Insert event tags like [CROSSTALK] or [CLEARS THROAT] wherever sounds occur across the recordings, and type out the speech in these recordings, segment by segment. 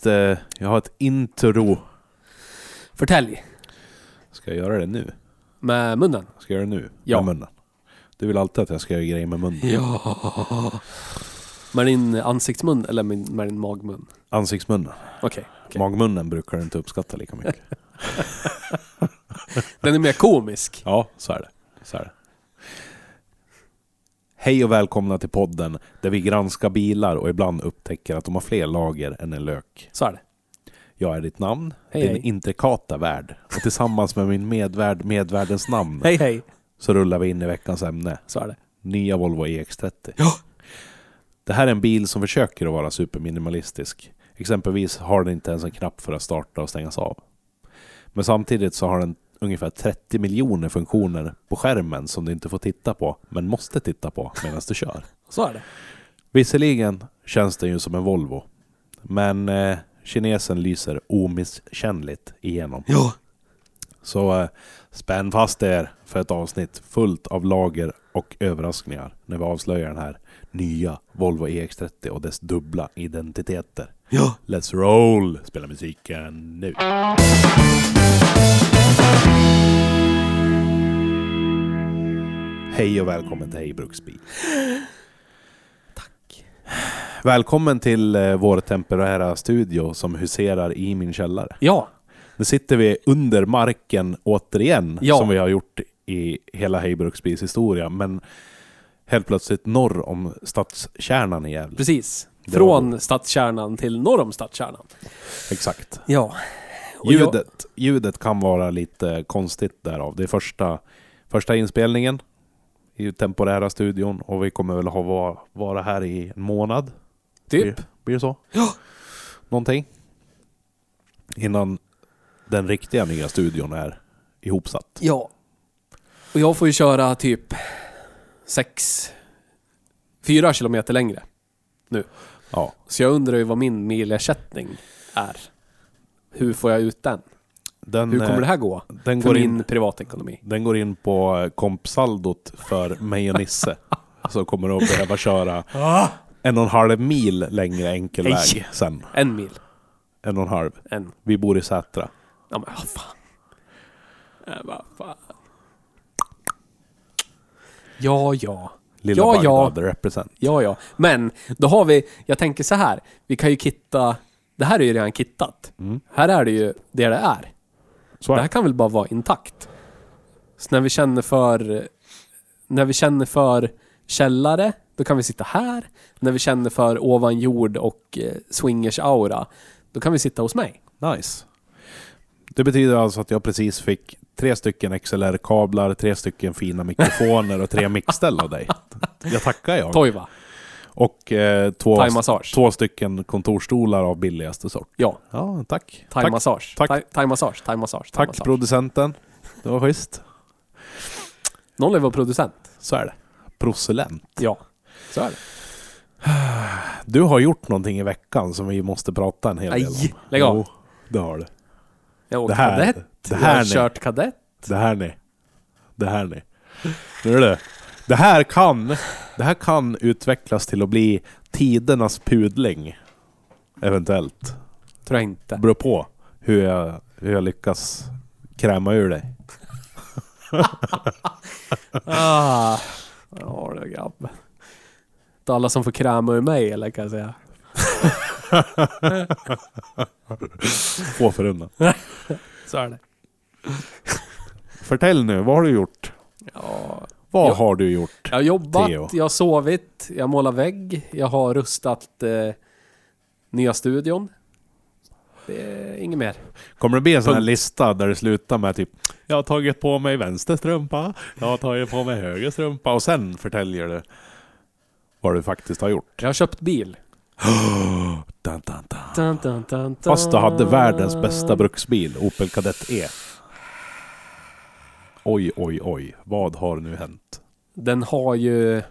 Ett, eh, jag har ett intro. Förtälj. Ska jag göra det nu? Med munnen. Ska jag göra det nu? Ja. Med munnen? Du vill alltid att jag ska göra grejer med munnen. Ja. Med din ansiktsmun eller med din magmun? Ansiktsmunnen. Okej. okej. Magmunnen brukar du inte uppskatta lika mycket. [LAUGHS] Den är mer komisk. ja, så är det. Så är det. Hej och välkomna till podden där vi granskar bilar och ibland upptäcker att de har fler lager än en lök. Så är det. Jag är ditt namn, Hej, din hej. intrikata värld. Och tillsammans med min medvärd, medvärdens namn, Hej hej. så rullar vi in i veckans ämne. Så är det. Nya Volvo EX30. Ja. Det här är en bil som försöker att vara superminimalistisk. Exempelvis har den inte ens en knapp för att starta och stängas av. Men samtidigt så har den ungefär 30 miljoner funktioner på skärmen som du inte får titta på, men måste titta på medan du kör. [LAUGHS] Så är det. Visserligen känns den ju som en Volvo, men eh, kinesen lyser omisskännligt igenom. Ja. Så eh, spänn fast er för ett avsnitt fullt av lager och överraskningar när vi avslöjar den här nya Volvo EX30 och dess dubbla identiteter. Ja. Let's roll! Spela musiken nu. Hej och välkommen till Hej Bruksbil. Tack. Välkommen till eh, vår temporära studio som huserar i min källare. Ja. Nu sitter vi under marken återigen, Ja. som vi har gjort i hela Hej Bruksbils historia, men helt plötsligt norr om stadskärnan i Gävle. Precis. Från stadskärnan till norr om stadskärnan. Exakt. Ja. Och jag- Ljudet, ljudet kan vara lite konstigt därav. Det är första, första inspelningen i temporära studion och vi kommer väl ha vara, vara här i en månad. Typ. Blir, blir det så? Ja. Någonting. Innan den riktiga nya studion är ihopsatt. Ja. Och jag får ju köra typ sex, fyra kilometer längre. Ja. Så jag undrar ju vad min milersättning är. Hur får jag ut den? Den, Hur kommer eh, det här gå? den, För går min in, privatekonomi. den går in på kompsaldot för mig och Nisse. [LAUGHS] Så kommer att behöva köra en och en halv mil längre enkel Nej. väg sen. En mil. En och en halv. En. Vi bor i Sätra. Ja men vad fan. Ja, vad fan. Ja, ja. Lilla Ja, ja. Bagdad represent. Ja, ja. Men då har vi, jag tänker så här. Vi kan ju kitta, det här är ju redan kittat. Mm. Här är det ju det det är. Så Det här kan väl bara vara intakt. Så när vi känner för, när vi känner för källare, då kan vi sitta här. När vi känner för ovan jord och eh, swingers aura, då kan vi sitta hos mig. Nice. Det betyder alltså att jag precis fick tre stycken XLR-kablar, tre stycken fina mikrofoner och tre mixställ av dig. [LAUGHS] Jag tackar jag. Toiva, Och eh, två, två stycken kontorstolar av billigaste sort. Ja, Ja, tack. Tack, thai-massage. tack. Thai- Thai-massage, thai-massage. tack thai-massage. producenten. Det var schysst. Någon vår producent. Så är det. Procelent. Ja, så är det. Du har gjort någonting i veckan som vi måste prata en hel del om. Nej, lägg av. Jo, det har du. Jag har Det åkt här, kadett. det jag här har ni. kört kadett. Det här ni. Det här ni. Nu är det. Det här kan, det här kan utvecklas till att bli tidernas pudling. Eventuellt. Tror jag inte. Beror på hur jag, hur jag lyckas kräma ur dig. [LAUGHS] Ah. Ja du grabben. Det är alla som får kräma ur mig eller kan jag säga. [LAUGHS] Få förunnat. Så är det. Förtäll nu, vad har du gjort? Ja, Vad Ja. har du gjort? jag har jobbat, Theo. jag har sovit, jag målar vägg, jag har rustat eh, nya studion. inget mer. Kommer det bli en sån här lista där det slutar med typ Jag har tagit på mig vänster strumpa, jag har tagit på mig höger strumpa och sen förtäljer det vad du faktiskt har gjort. Jag har köpt bil. [GASPS] Dun, dun, dun. Fast du hade världens bästa bruksbil, Opel Kadett E. Oj, oj, oj. Vad har nu hänt? Den har ju...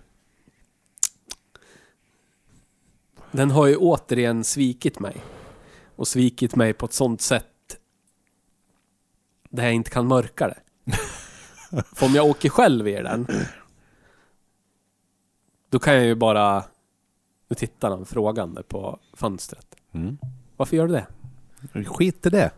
Den har ju återigen svikit mig. Och svikit mig på ett sånt sätt där jag inte kan mörka det. [LAUGHS] För om jag åker själv i den då kan jag ju bara... Nu tittar han frågande på fönstret. Mm. Varför gör du det? Skit i det.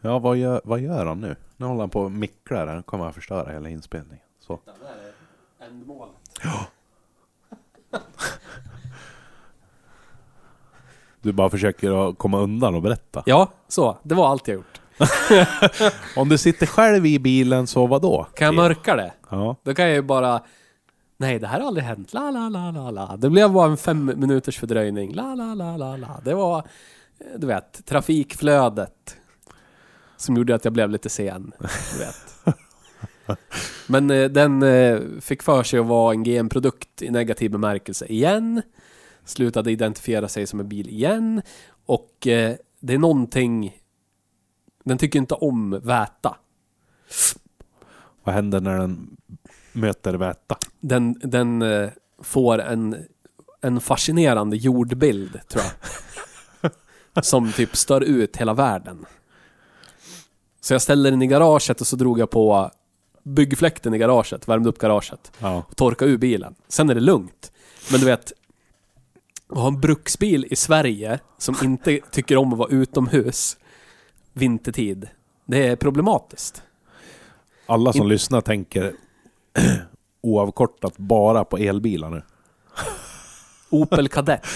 Ja, vad gör, vad gör han nu? Nu håller han på och micklar. Han kommer att förstöra hela inspelningen. Så. Du bara försöker att komma undan och berätta. Ja, så. Det var allt jag gjort. [LAUGHS] Om du sitter själv i bilen, så vad då? Kan jag mörka det? Ja. Då kan jag ju bara... Nej, det här har aldrig hänt. La, la, la, la, la. Det blev bara en fem minuters fördröjning. La, la, la, la, la. Det var, du vet, trafikflödet. Som gjorde att jag blev lite sen. Du vet. [LAUGHS] Men eh, den eh, fick för sig att vara en GM-produkt i negativ bemärkelse igen. Slutade identifiera sig som en bil igen. Och eh, det är någonting... Den tycker inte om väta. Vad händer när den möter väta? den, den eh, får en, en fascinerande jordbild, tror jag. [LAUGHS] Som typ stör ut hela världen. Så jag ställde den i garaget och så drog jag på byggfläkten i garaget, värmde upp garaget. Ja. Och torkade ur bilen. Sen är det lugnt. Men du vet, att ha en bruksbil i Sverige som inte [LAUGHS] tycker om att vara utomhus vintertid, det är problematiskt. Alla som In- lyssnar tänker [CLEARS THROAT] oavkortat bara på elbilar nu. [LAUGHS] Opel Kadett.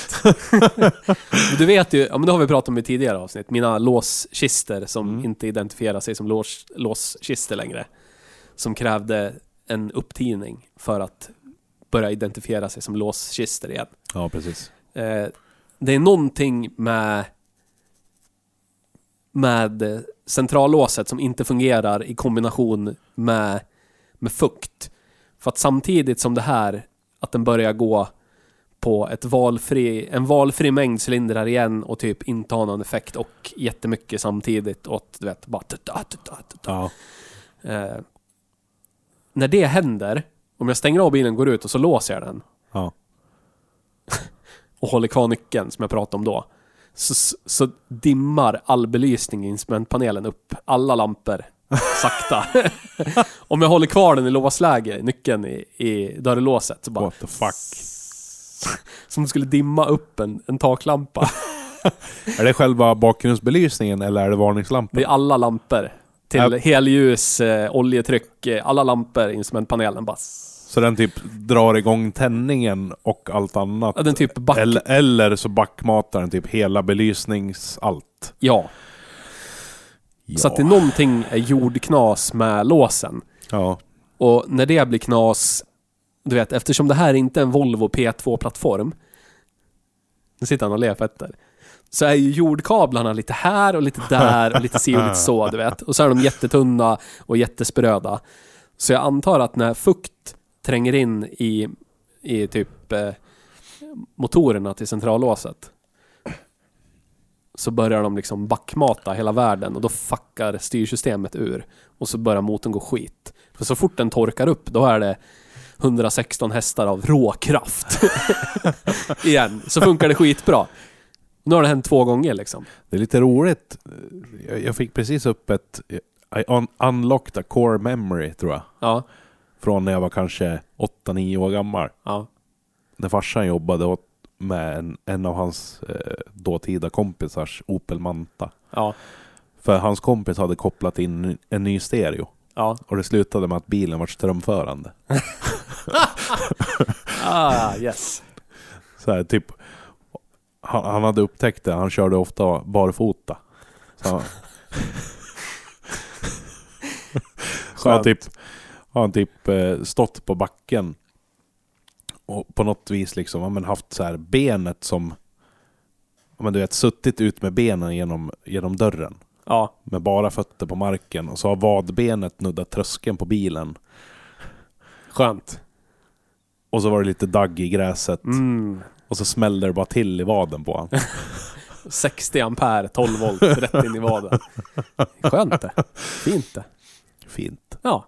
Du vet ju, ja men det har vi pratat om i tidigare avsnitt, mina låskister som Mm. inte identifierar sig som lås, låskister längre. Som krävde en upptidning för att börja identifiera sig som låskister igen. Ja, precis. Eh, det är någonting med med centrallåset som inte fungerar i kombination med, med fukt. För att samtidigt som det här, att den börjar gå på ett valfri, en valfri mängd cylindrar igen och typ inte ha någon effekt och jättemycket samtidigt och att, du vet, bara... tuta, tuta, tuta. Ja. Eh, när det händer, om jag stänger av bilen, går ut och så låser jag den Ja. [LAUGHS] och håller kvar nyckeln som jag pratade om då. Så, så dimmar all belysning i instrumentpanelen upp. Alla lampor. Sakta. [LAUGHS] om jag håller kvar den i låsläge, nyckeln i, i dörrlåset, så bara... What the fuck. [LAUGHS] Som skulle dimma upp en, en taklampa. [LAUGHS] Är det själva bakgrundsbelysningen eller är det varningslampan? Det är alla lampor. Till Ja. helljus, eh, oljetryck, eh, alla lampor instrumentpanelen bara... Så den typ drar igång tändningen och allt annat? Ja, den typ back... Eller, eller så backmatar den typ hela belysningsallt? Ja. Ja. Så att det är någonting är jordknas med låsen. Ja. Och när det blir knas, du vet, eftersom det här inte är en Volvo P2-plattform. Nu sitter han och ler där. Så är ju jordkablarna lite här och lite där och lite si och lite så, du vet. Och så är de jättetunna och jättespröda. Så jag antar att när fukt tränger in i, i typ eh, motorerna till centrallåset så börjar de liksom backmata hela världen och då fuckar styrsystemet ur. Och så börjar motorn gå skit. För så fort den torkar upp, då är det 116 hästar av råkraft. [LAUGHS] Igen. Så funkar det skitbra. Nu har det hänt två gånger liksom. Det är lite roligt. Jag, fick precis upp ett... I un unlocked a core memory, tror jag. Ja, Från när jag var kanske 8-9 år gammal. ja, När farsan jobbade med en, en av hans eh, dåtida kompisars Opel Manta. ja, För hans kompis hade kopplat in en ny stereo. Ja. Och det slutade med att bilen var strömförande. [LAUGHS] Ah, yes. Så här, typ, han, han hade upptäckt det, han körde ofta barfota. Så han, [LAUGHS] så han typ, han typ eh, stått på backen och på något vis liksom men haft så här benet som men du vet, suttit ut med benen genom, genom dörren. Ja. Med bara fötter på marken. Och så har vadbenet nuddat tröskeln på bilen. Skönt. Och så var det lite dagg i gräset. Mm. Och så smällde det bara till i vaden på han. [LAUGHS] 60 ampere, 12 volt, rätt in i vaden. Skönt det. Fint det. Fint. Ja.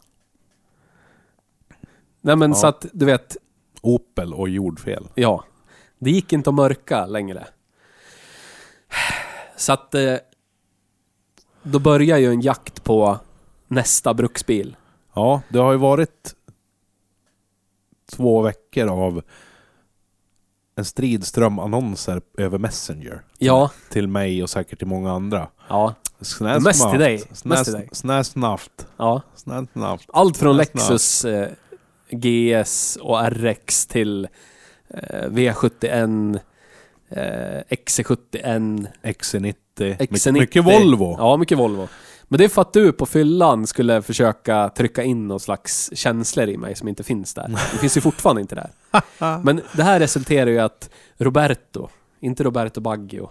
Nej men Ja. så att, du vet, Opel och jordfel. ja. Det gick inte att mörka längre. Så att... Eh, då börjar ju en jakt på nästa bruksbil. Ja, det har ju varit två veckor av en stridström annonser över Messenger. Ja, Till mig och säkert till många andra. ja, Snäs Mest till dig. Snäs, Mest till dig. Snäs naft. ja. Snäs naft. Allt från Snäs Lexus eh, GS och RX till eh, V71, eh, XC71, XC90. XC90. My- Mycket Volvo. Ja, mycket Volvo. Men det är för att du på fyllan skulle försöka trycka in någon slags känslor i mig som inte finns där. Det finns ju fortfarande inte där. [LAUGHS] Men det här resulterar ju i att Roberto, inte Roberto Baggio,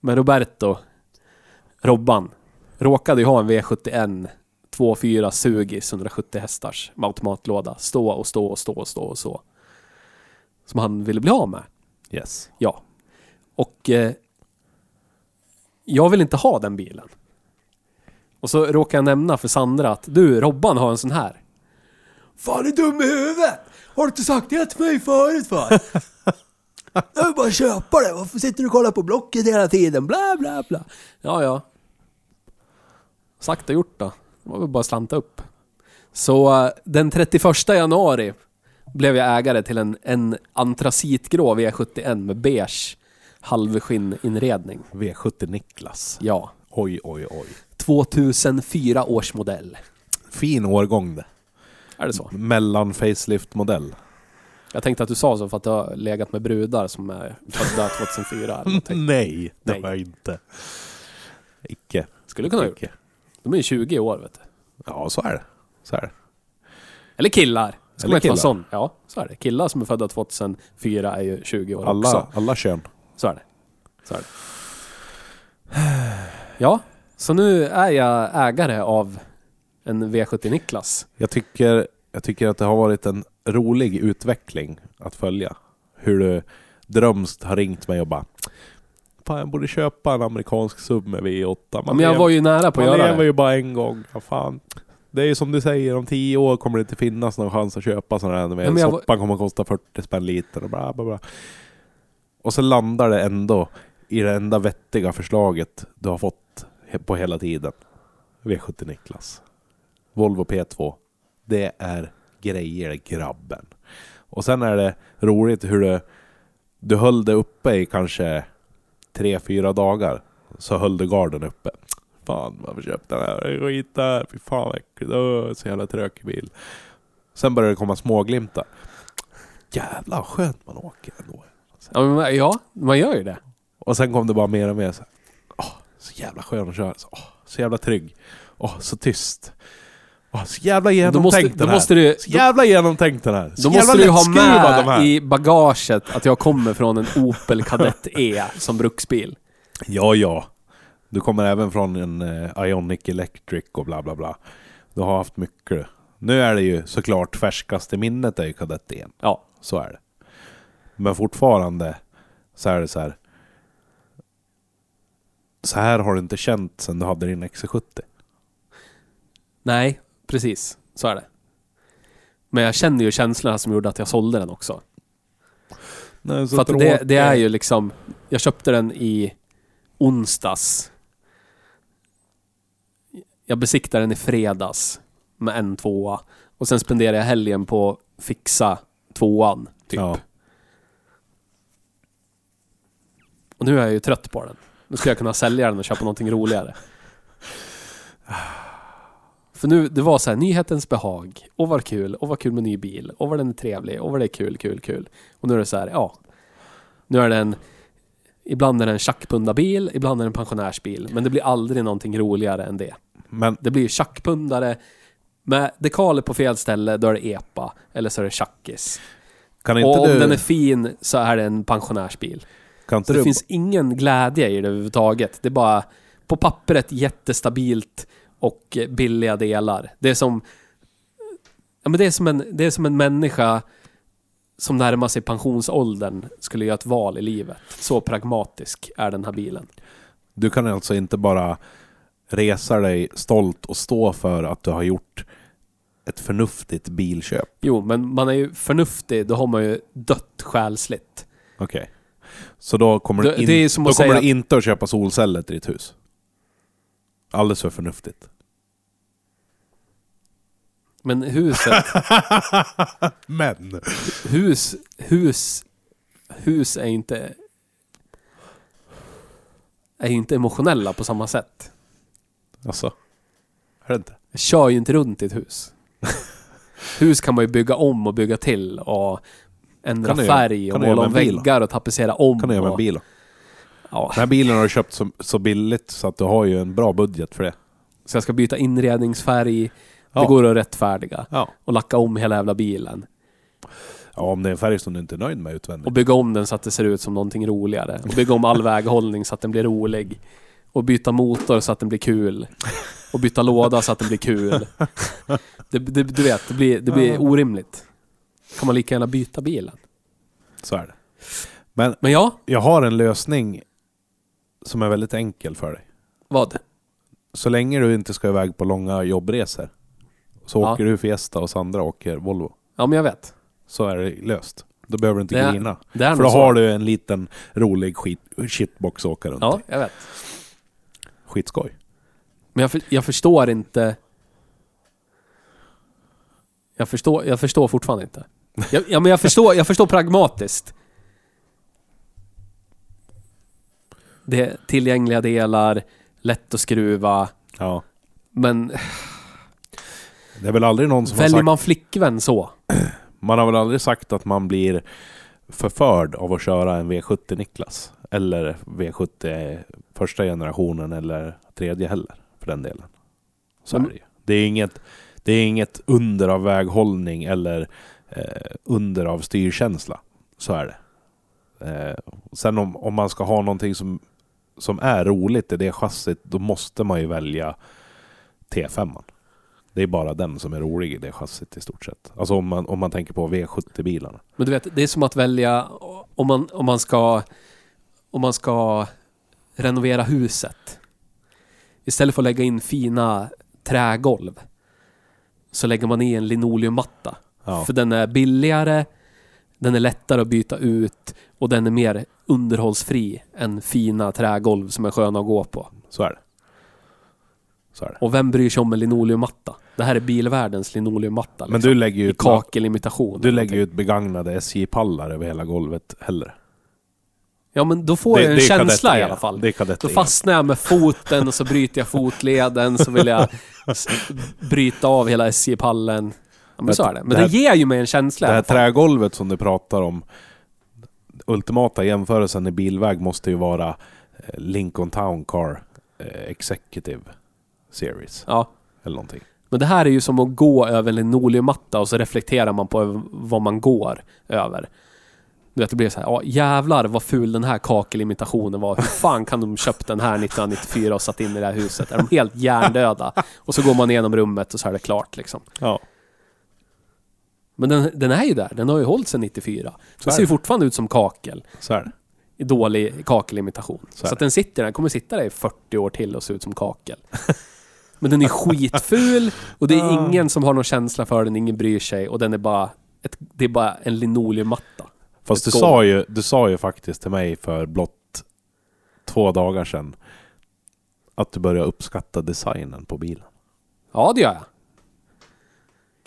men Roberto, Robban, råkade ju ha en V71 2.4 Sugis 170 hästars med automatlåda. Stå och stå och stå och stå och så. Som han ville bli av med. Yes. Ja. Och eh, jag vill inte ha den bilen. Och så råkar jag nämna för Sandra att du, Robban har en sån här. Fan är dum i huvudet! Har du inte sagt det till mig förut för? [LAUGHS] Jag vill bara köpa det, varför sitter du och kollar på Blocket hela tiden? Bla bla bla. Ja, ja. Sagt och gjort då. Det var väl bara slanta upp. Så eh, den 31 januari blev jag ägare till en, en antracitgrå V71 med beige halvskinninredning. V70 Niklas. Ja. Oj, oj, oj. 2004 års modell. Fin årgång det. Är det så? Mellan facelift-modell. Jag tänkte att du sa så för att du har legat med brudar som är födda 2004 eller någonting. [LAUGHS] Nej, det Nej. var jag inte. Icke. Skulle kunna ha gjort. De är ju 20 år vet du. Ja, så är det. Så är det. Eller killar. Ska Eller man inte vara killar. sån? Ja, så är det. Killar som är födda 2004 är ju 20 år Alla, också. alla kön. Så är det. Så är det. Ja, så nu är jag ägare av en V70 Niklas. Jag tycker, jag tycker att det har varit en rolig utveckling att följa. Hur du drömskt har ringt mig och bara Fan, jag borde köpa en amerikansk sub med V8. Ja, men jag var ju nära på att man göra lever det. ju bara en gång. Ja, fan. Det är ju som du säger, om tio år kommer det inte finnas någon chans att köpa sådana här. Ja, jag var- Soppan kommer att kosta 40 spänn liter och bla bla bla. Och så landar det ändå i det enda vettiga förslaget du har fått på hela tiden. V70 Niklas. Volvo P2. Det är grejer grabben. Och sen är det roligt hur du, du höll det uppe i kanske tre, fyra dagar. Så höll du garden uppe. Fan, varför köpte den här? Det är Skit. Fy fan vad äckligt. Öh, så jävla trökig bil. Sen började det komma småglimtar. Jävlar vad skönt man åker ändå. Ja, men, man- ja, man gör ju det. Och sen kom det bara mer och mer så. Åh, så jävla skön att köra. Så, åh, så jävla trygg. Åh, så tyst. Åh, så jävla genomtänkt den här. måste du... så jävla genomtänkt den här. Så Då måste du ha de här. med i bagaget att jag kommer från en Opel Kadett E som bruksbil. Ja, ja. Du kommer även från en eh, Ionic Electric och bla bla bla. Du har haft mycket. Nu är det ju såklart färskaste minnet är ju Kadett E. Ja. Så är det. Men fortfarande så är det så här. Så här har du inte känt sen du hade din XC70. Nej, precis. Så är det. Men jag känner ju känslorna som gjorde att jag sålde den också. Nej, så För att det, det är ju liksom... Jag köpte den i onsdags. Jag besiktade den i fredags med en tvåa. Och sen spenderade jag helgen på att fixa tvåan, typ. Ja. Och nu är jag ju trött på den. Nu ska jag kunna sälja den och köpa någonting roligare. För nu, det var så här, nyhetens behag. Och vad kul, och vad kul med ny bil. Och vad den är trevlig, och vad det är kul, kul, kul. Och nu är det så här, ja. Nu är det en... Ibland är det en tjackpundarbil, ibland är det en pensionärsbil. Men det blir aldrig någonting roligare än det. Men Det blir tjackpundare med dekaler på fel ställe, då är det epa. Eller så är det tjackis. Och om du, den är fin så är det en pensionärsbil. Kan Så det finns ingen glädje i det överhuvudtaget. Det är bara på pappret jättestabilt och billiga delar. Det är som... Ja, men det, är som en, det är som en människa som närmar sig pensionsåldern skulle göra ett val i livet. Så pragmatisk är den här bilen. Du kan alltså inte bara resa dig stolt och stå för att du har gjort ett förnuftigt bilköp. Jo, men man är ju förnuftig, då har man ju dött själsligt. Okej. Så då kommer, Det- in, det som då kommer du inte att köpa solceller till ditt hus? Alldeles för förnuftigt. Men huset, [LAUGHS] Men! hus, hus, hus är inte... Är inte emotionella på samma sätt. Alltså. Är det inte? Jag kör ju inte runt i ett hus. [LAUGHS] hus kan man ju bygga om och bygga till och ändra Kan färg och måla om väggar och tapetsera om. kan du göra med en och, bil då? Ja, Den här bilen har du köpt så, så billigt så att du har ju en bra budget för det. så jag ska byta inredningsfärg. Ja. Det går att rättfärdiga. Ja. Och lacka om hela jävla bilen. ja, om det är en färg som du inte är nöjd med Och utvändigt. bygga om den så att det ser ut som någonting roligare. Och bygga om all väghållning så att den blir rolig. Och byta motor så att den blir kul. Och byta låda så att den blir kul. Det, det, du vet, det blir, det blir orimligt. Kan man lika gärna byta bilen. Så är det. Men Men ja, jag har en lösning som är väldigt enkel för dig. vad? Så länge du inte ska iväg på långa jobbresor så Ja. åker du Fiesta och Sandra åker Volvo. Ja, men jag vet. Så är det löst. Då behöver du inte Det är- grina. Det är För då så. har du en liten rolig skit, shitbox att åka runt Ja, i. jag vet. Skitskoj. Men jag, för, jag förstår inte... Jag förstår, jag förstår fortfarande inte. Jag, ja, men jag förstår, jag förstår pragmatiskt. Det är tillgängliga delar, lätt att skruva, Ja. men Det är väl aldrig någon som har väljer sagt... man flickvän så? Man har väl aldrig sagt att man blir förförd av att köra en V70 Niklas. Eller V70 första generationen eller tredje heller, för den delen. Så Men- är det ju. Det är inget, det är inget under av väghållning eller eh, under av styrkänsla. Så är det. Eh, sen om, om man ska ha någonting som, som är roligt i det chassit, då måste man ju välja T5. -an. Det är bara den som är rolig i det chassit i stort sett. Alltså om man, om man tänker på V70-bilarna. Men du vet, det är som att välja om man, om man ska om man ska renovera huset. Istället för att lägga in fina trägolv så lägger man i en linoleummatta. Ja, För den är billigare, den är lättare att byta ut och den är mer underhållsfri än fina trägolv som är sköna att gå på. så är det. Så är det. Och vem bryr sig om en linoleummatta? Det här är bilvärldens linoleummatta. Men liksom. du lägger ju ut, kakelimitation. du lägger ju ut begagnade SJ-pallar över hela golvet hellre. Ja men då får jag en känsla i alla fall. Det Då fastnar jag med foten och så bryter jag fotleden så vill jag [LAUGHS] bryta av hela SJ-pallen. Ja, men så är det. Men Det det, här- ger ju mig en känsla Det här trägolvet som du pratar om, ultimata jämförelsen i bilväg måste ju vara eh, Lincoln Town Car eh, Executive Series. Ja. Eller någonting. Men det här är ju som att gå över en linoleummatta och så reflekterar man på vad man går över. Du vet, det blir så här, ja jävlar vad ful den här kakelimitationen var. Hur fan kan de köpt den här 1994 och satt in i det här huset? Är de helt hjärndöda? Och så går man igenom rummet och så är det klart liksom. Ja. Men den, den är ju där, den har ju hållit sedan 94. Så Den ser ju fortfarande ut som kakel. Så är det. I dålig kakelimitation. Så Så, att den sitter där, den kommer sitta där i 40 år till och se ut som kakel. [LAUGHS] Men den är skitful och det är Ah. ingen som har någon känsla för den, ingen bryr sig och den är bara, ett, det är bara en linoleummatta. Fast du sa, ju, du sa ju faktiskt till mig för blott två dagar sedan att du börjar uppskatta designen på bilen. Ja, det gör jag.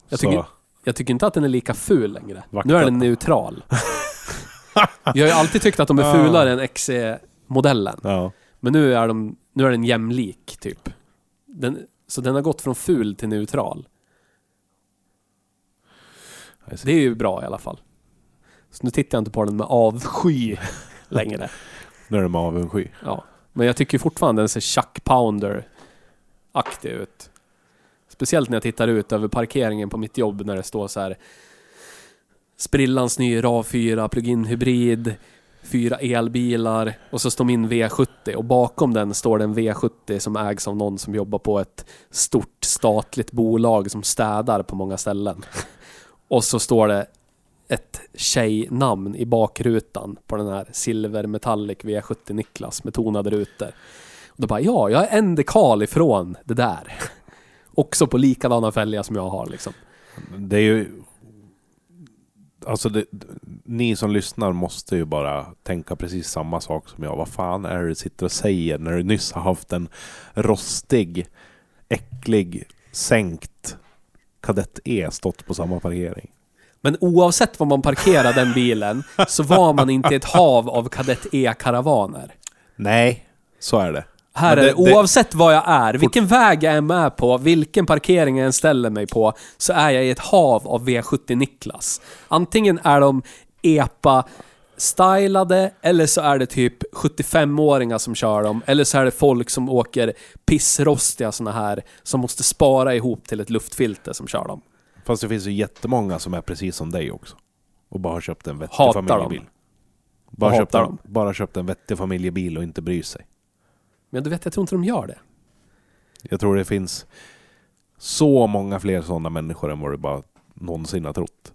Jag tycker, jag tycker inte att den är lika ful längre. Vakta. Nu är den neutral. [LAUGHS] jag har ju alltid tyckt att de är Ah. fulare än XC-modellen. Ja. Men nu är, de, nu är den jämlik, typ. Den, så den har gått från ful till neutral. Det är ju bra i alla fall. Så nu tittar jag inte på den med avsky [LAUGHS] längre. Nu är det med avundsky. Ja. Men jag tycker fortfarande den ser Chuck Pounder-aktig ut. Speciellt när jag tittar ut över parkeringen på mitt jobb när det står så här sprillans ny RAV4 plug-in hybrid fyra elbilar och så står min V70 och bakom den står det en V70 som ägs av någon som jobbar på ett stort statligt bolag som städar på många ställen. [LAUGHS] Och så står det ett tjejnamn i bakrutan på den här Silver Metallic V70 Niklas med tonade rutor. Och då bara, ja, jag är en dekal ifrån det där. [LAUGHS] Också på likadana fälgar som jag har liksom. Det är ju... Alltså det, ni som lyssnar måste ju bara tänka precis samma sak som jag. Vad fan är det du sitter och säger när du nyss har haft en rostig, äcklig, sänkt Kadett E stått på samma parkering? Men oavsett var man parkerar den bilen så var man inte ett hav av Kadett E-karavaner. Nej, så är det. Här Men är det- det, det- oavsett vad jag är, vilken väg jag är med på, vilken parkering jag än ställer mig på, så är jag i ett hav av V70 Niklas. Antingen är de EPA stylade eller så är det typ 75-åringar som kör dem, eller så är det folk som åker pissrostiga såna här som måste spara ihop till ett luftfilter som kör dem. Fast det finns ju jättemånga som är precis som dig också. Och bara har köpt en vettig Hatar familjebil. dem. Bara köpt, en, bara köpt en vettig familjebil och inte bryr sig. Men du vet, jag tror inte de gör det. Jag tror det finns så många fler sådana människor än vad du bara någonsin har trott.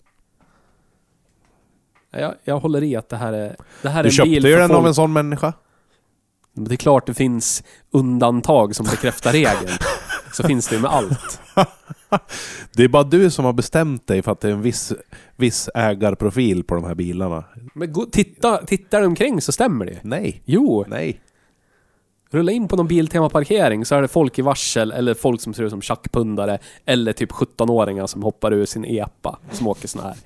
Jag, jag håller i att det här är, det här är Du en köpte bil ju för den folk av en sån människa. Men det är klart det finns undantag som bekräftar regeln. [LAUGHS] Så finns det ju med allt. [LAUGHS] Det är bara du som har bestämt dig för att det är en viss, viss ägarprofil på de här bilarna. Men gå, titta, tittar de omkring så stämmer det ju. Nej, Jo, nej. Rulla in på någon Biltema-parkering så är det folk i varsel eller folk som ser ut som tjackpundare eller typ 17-åringar som hoppar ur sin epa som åker såna här.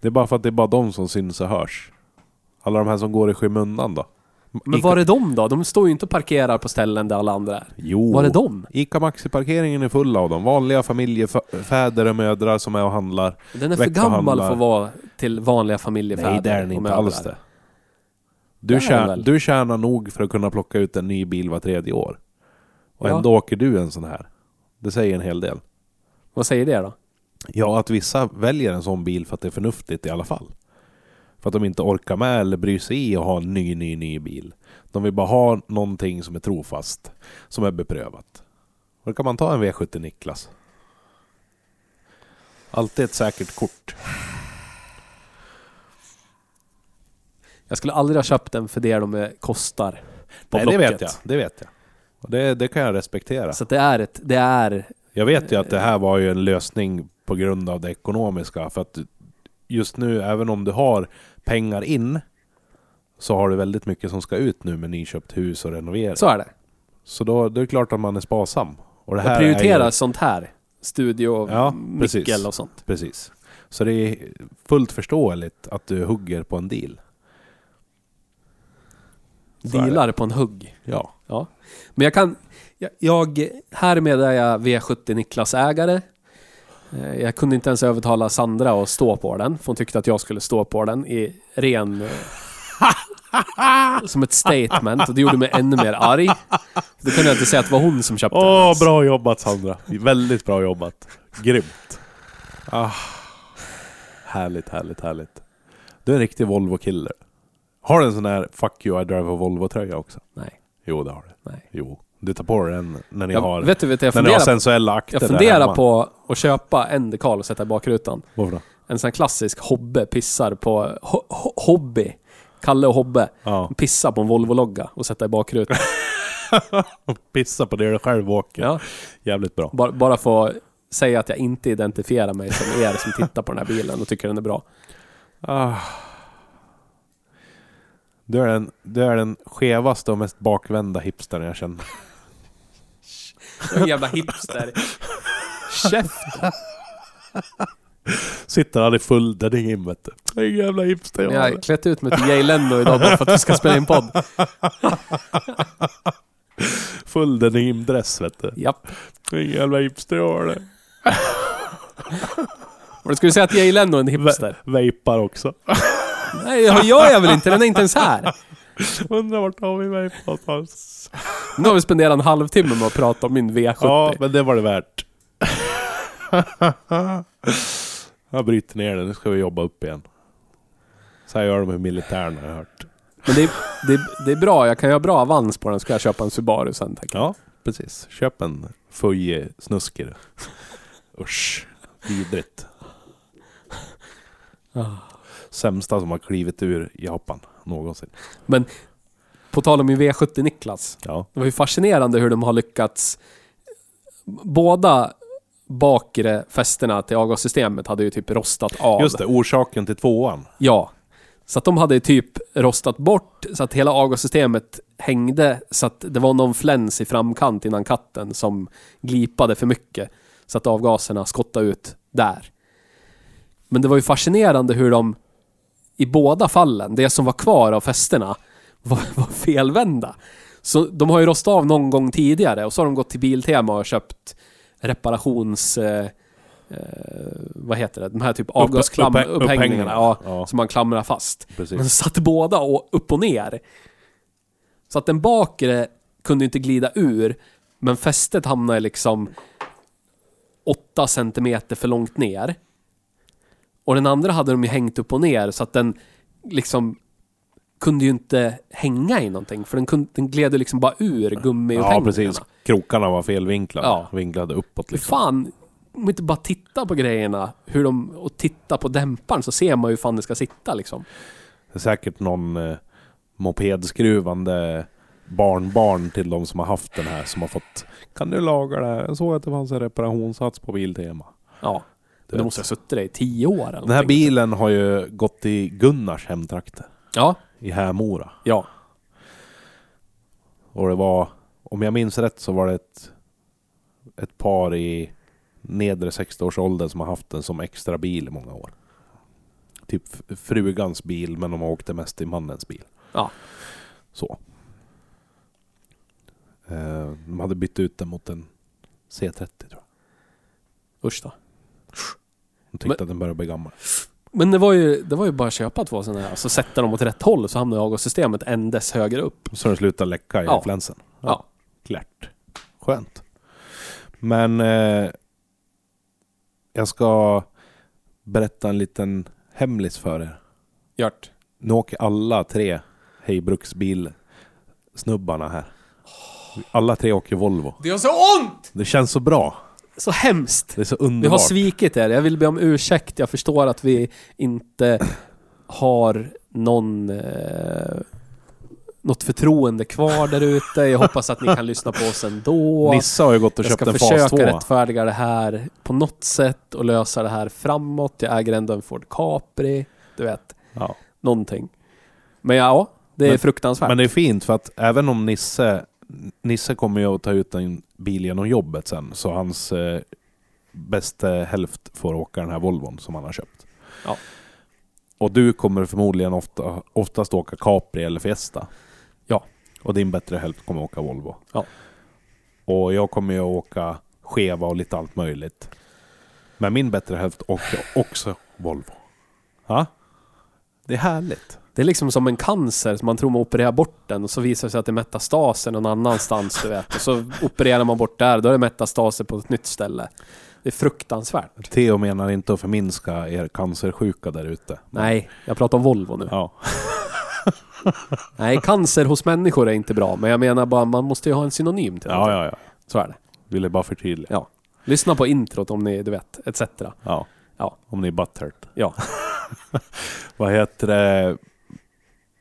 Det är bara för att det är bara de som syns och hörs. Alla de här som går i skymundan då? Men var är de då? De står ju inte och parkerar på ställen där alla andra är. Jo. Var är de? Ica Maxi-parkeringen är full av dem. Vanliga familjefäder och mödrar som är och handlar. Den är för gammal för att vara till vanliga familjefäder Nej, det är den och inte mödrar. alls det. Du, är den tjän, väl? du tjänar nog för att kunna plocka ut en ny bil var tredje år. Och Ja. ändå åker du en sån här. Det säger en hel del. Vad säger det då? Ja, att vissa väljer en sån bil för att det är förnuftigt i alla fall. För att de inte orkar med eller bryr sig i att ha en ny, ny, ny bil. De vill bara ha någonting som är trofast. Som är beprövat. Då kan man ta en V70 Niklas. Alltid ett säkert kort. Jag skulle aldrig ha köpt den för det de kostar. På Nej, det Blocket. vet jag. Det vet jag. Och det, det kan jag respektera. Så det är ett, det är... Jag vet ju att det här var ju en lösning på grund av det ekonomiska. För att just nu, även om du har pengar in, så har du väldigt mycket som ska ut nu med nyköpt hus och renovering. Så, Så är det. då det är klart att man är sparsam. Och det Jag här prioriterar är ju, sånt här. Studio, Ja, mickel och sånt. Precis. Så det är fullt förståeligt att du hugger på en deal. Dealar på en hugg. Ja. Ja. Men jag kan... Jag, jag, härmed är jag V70 Niklas-ägare. Eh, Jag kunde inte ens övertala Sandra att stå på den, för hon tyckte att jag skulle stå på den i ren... eh, som ett statement och det gjorde mig ännu mer arg. Då kunde jag inte säga att det var hon som köpte den. Åh, bra jobbat Sandra. Väldigt bra jobbat. Grymt. Ah. Härligt, härligt, härligt. Du är en riktig Volvo-killer. Har du en sån här 'Fuck you, I drive a Volvo-tröja också? Nej, Jo, det har du. nej. Jo. Du tar på dig den när ni Jag, har, vet du, vet du, jag när ni har funderar, sensuella akter jag där funderar på att köpa en dekal och sätta i bakrutan. Varför då? En sån här klassisk Hobbe pissar på... Ho, ho, hobby. Kalle och Hobbe. Ja. Pissa på en Volvo-logga och sätta i bakrutan. [LAUGHS] Pissa på det du själv åker. Ja, Jävligt bra. bara, bara få säga att jag inte identifierar mig som er som tittar på den här bilen och tycker den är bra. Ah. Du är, den, du är den skevaste och mest bakvända hipstern jag känner. [LAUGHS] En jävla hipster. Käften. Sitter i full denim vet du. Det är en jävla hipster jag Jag är. har klätt ut mig till Jay Leno idag bara för att vi ska spela in podd. [LAUGHS] Full denimdress vet du. Japp. Är en jävla hipster jag har det. [LAUGHS] Du skulle säga att Jay Leno är en hipster? Vejpar också. Nej, det gör jag väl inte? Den är inte ens här. Undrar vart har vi vejpat någonstans? Nu har vi spenderat en halvtimme med att prata om min V70. Ja, men det var det värt. [LAUGHS] jag bryter ner den, nu ska vi jobba upp igen. Så här gör de i militären har jag hört. Men det är, det, är, det är bra, jag kan göra bra avans på den. Ska jag köpa en Subaru sen jag. Ja, precis. Köp en Fuji snusker. Usch, vidrigt. Ah. Sämsta som har klivit ur Japan någonsin. Men på tal om min V70 Niklas. Ja, Det var ju fascinerande hur de har lyckats. Båda bakre fästena till avgassystemet hade ju typ rostat av. just det. Orsaken till tvåan. Ja. Så att de hade typ rostat bort så att hela avgassystemet hängde så att det var någon fläns i framkant innan katten som glipade för mycket. Så att avgaserna skottade ut där. Men det var ju fascinerande hur de i båda fallen, det som var kvar av fästena, [LAUGHS] var, var felvända. Så de har ju rostat av någon gång tidigare och så har de gått till Biltema och köpt reparations... Eh, eh, vad heter det? De här typ avgasklam... uppe- upphängningarna. upphängningarna. Ja, Ja. som man klamrar fast. Men Precis. satt båda och upp och ner. Så att den bakre kunde inte glida ur, men fästet hamnade liksom 8 centimeter för långt ner. Och den andra hade de ju hängt upp och ner så att den liksom kunde ju inte hänga i någonting. För den, kunde, den gled ju liksom bara ur Ja, gummiupphängningarna. precis. Krokarna var felvinklade. Ja. Vinklade uppåt liksom. fan, om man inte bara titta på grejerna hur de, och titta på dämparen så ser man ju hur fan det ska sitta liksom. Det är säkert någon eh, mopedskruvande barnbarn till de som har haft den här som har fått Kan du laga det här? Jag såg att det fanns en reparationssats på Biltema. Ja. Vet. måste ha suttit där i tio år eller Den här bilen har ju gått i Gunnars hemtrakter. Ja, I Hämora. ja. Och det var, om jag minns rätt så var det ett, ett par i nedre 60-årsåldern som har haft den som extra bil i många år. Typ frugans bil, men de åkte mest i mannens bil. Ja. Så. Eh, de hade bytt ut den mot en C30 tror jag. Usch då. De tyckte att den började bli gammal. Men det var ju, det var ju bara att köpa två sådana här, så sätta dem åt rätt håll så hamnar avgassystemet ändes högre upp. Så den slutade läcka i Ja. flänsen. Ja. Klart. Skönt. Men eh, jag ska berätta en liten hemlis för er. Gjort. Nu åker alla tre Hejbruksbil snubbarna här. Alla tre åker Volvo. Det gör så ont! Det känns så bra. Så hemskt! Det är så Vi har underbart. svikit er. Jag vill be om ursäkt. Jag förstår att vi inte har någon... Eh, något förtroende kvar där ute. Jag hoppas att ni kan lyssna på oss ändå. Nissa har ju gått och jag köpt ska en Fas försöka 2. rättfärdiga det här på något sätt och lösa det här framåt. Jag äger ändå en Ford Capri. Du vet, Ja. någonting. Men ja, det är Men- fruktansvärt. Men det är fint för att även om Nisse Nisse kommer ju att ta ut en bil genom jobbet sen. Så hans eh, bästa hälft får åka den här Volvon som han har köpt. Ja. Och du kommer förmodligen ofta, oftast åka Capri eller Fiesta. Ja. Och din bättre hälft kommer åka Volvo. Ja. Och jag kommer ju åka Cheva och lite allt möjligt. Men min bättre hälft åker också Volvo. Ja? Det är härligt. Det är liksom som en cancer, som man tror man opererar bort den och så visar det sig att det är metastaser någon annanstans, du vet. Och så opererar man bort där, då är det metastaser på ett nytt ställe. Det är fruktansvärt. Theo menar inte att förminska er cancersjuka där ute. Nej, jag pratar om Volvo nu. Ja. [LAUGHS] Nej, cancer hos människor är inte bra, men jag menar bara, man måste ju ha en synonym till Ja, någonting. ja, ja. Så är det. Ville bara förtydliga. Ja. Lyssna på introt om ni, du vet, etc. Ja. Ja. Om ni är butthurt. Ja. [LAUGHS] Vad heter det?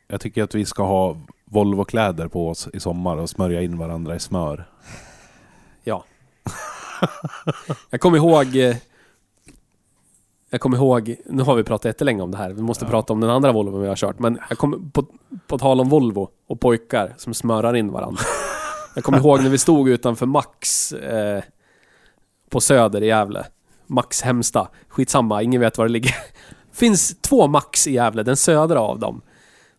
Jag tycker att vi ska ha Volvo-kläder på oss i sommar och smörja in varandra i smör. Ja. Jag kommer ihåg... eh, Jag kommer ihåg... Nu har vi pratat jättelänge om det här. Vi måste Ja. prata om den andra Volvo vi har kört. Men jag kommer, på, på tal om Volvo och pojkar som smörar in varandra. Jag kommer ihåg när vi stod utanför Max eh, på Söder i Gävle. Max Hemsta. Skitsamma, ingen vet var det ligger. Finns två Max i Gävle, den södra av dem.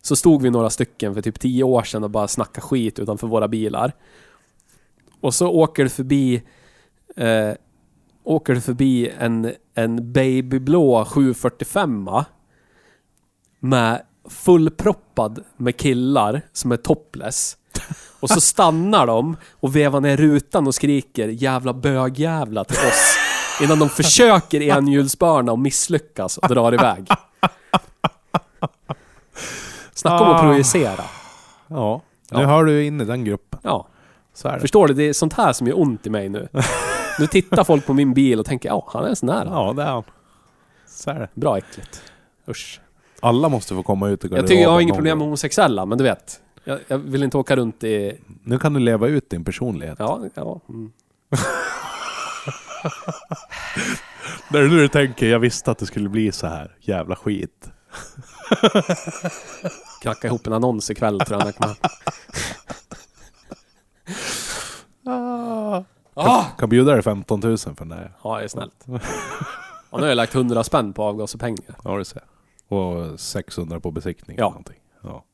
Så stod vi några stycken för typ tio år sedan och bara snackade skit utanför våra bilar. Och så åker det förbi eh, åker det förbi en, en babyblå 745 med fullproppad med killar som är topless. Och så stannar de och vevar ner rutan och skriker 'Jävla bögjävla' till oss. Innan de försöker enhjulsbörna och misslyckas och drar iväg. Snacka om att Ah. projicera. Ja, nu Ja. hör du in i den gruppen. Ja. Så är det. Förstår du? Det är sånt här som gör ont i mig nu. Nu tittar folk på min bil och tänker ja, han är en sån här. Ja, det är han. Så är det. Bra äckligt. Usch. Alla måste få komma ut i Jag tycker jag har garderoben inget någon problem med gång. homosexuella, men du vet. Jag, jag vill inte åka runt i... Nu kan du leva ut din personlighet. Ja, ja. Mm. [LAUGHS] När du nu tänker, jag visste att det skulle bli så här. Jävla skit. [LAUGHS] Knacka ihop en annons ikväll tror jag. när kommer hem. Ah! Kan bjuda dig 15 000 för den här. Ja, det är snällt. Ja, nu har jag lagt 100 spänn på avgaspengar. Ja, du ser. Och 600 på besiktning. Ja. Någonting. Ja.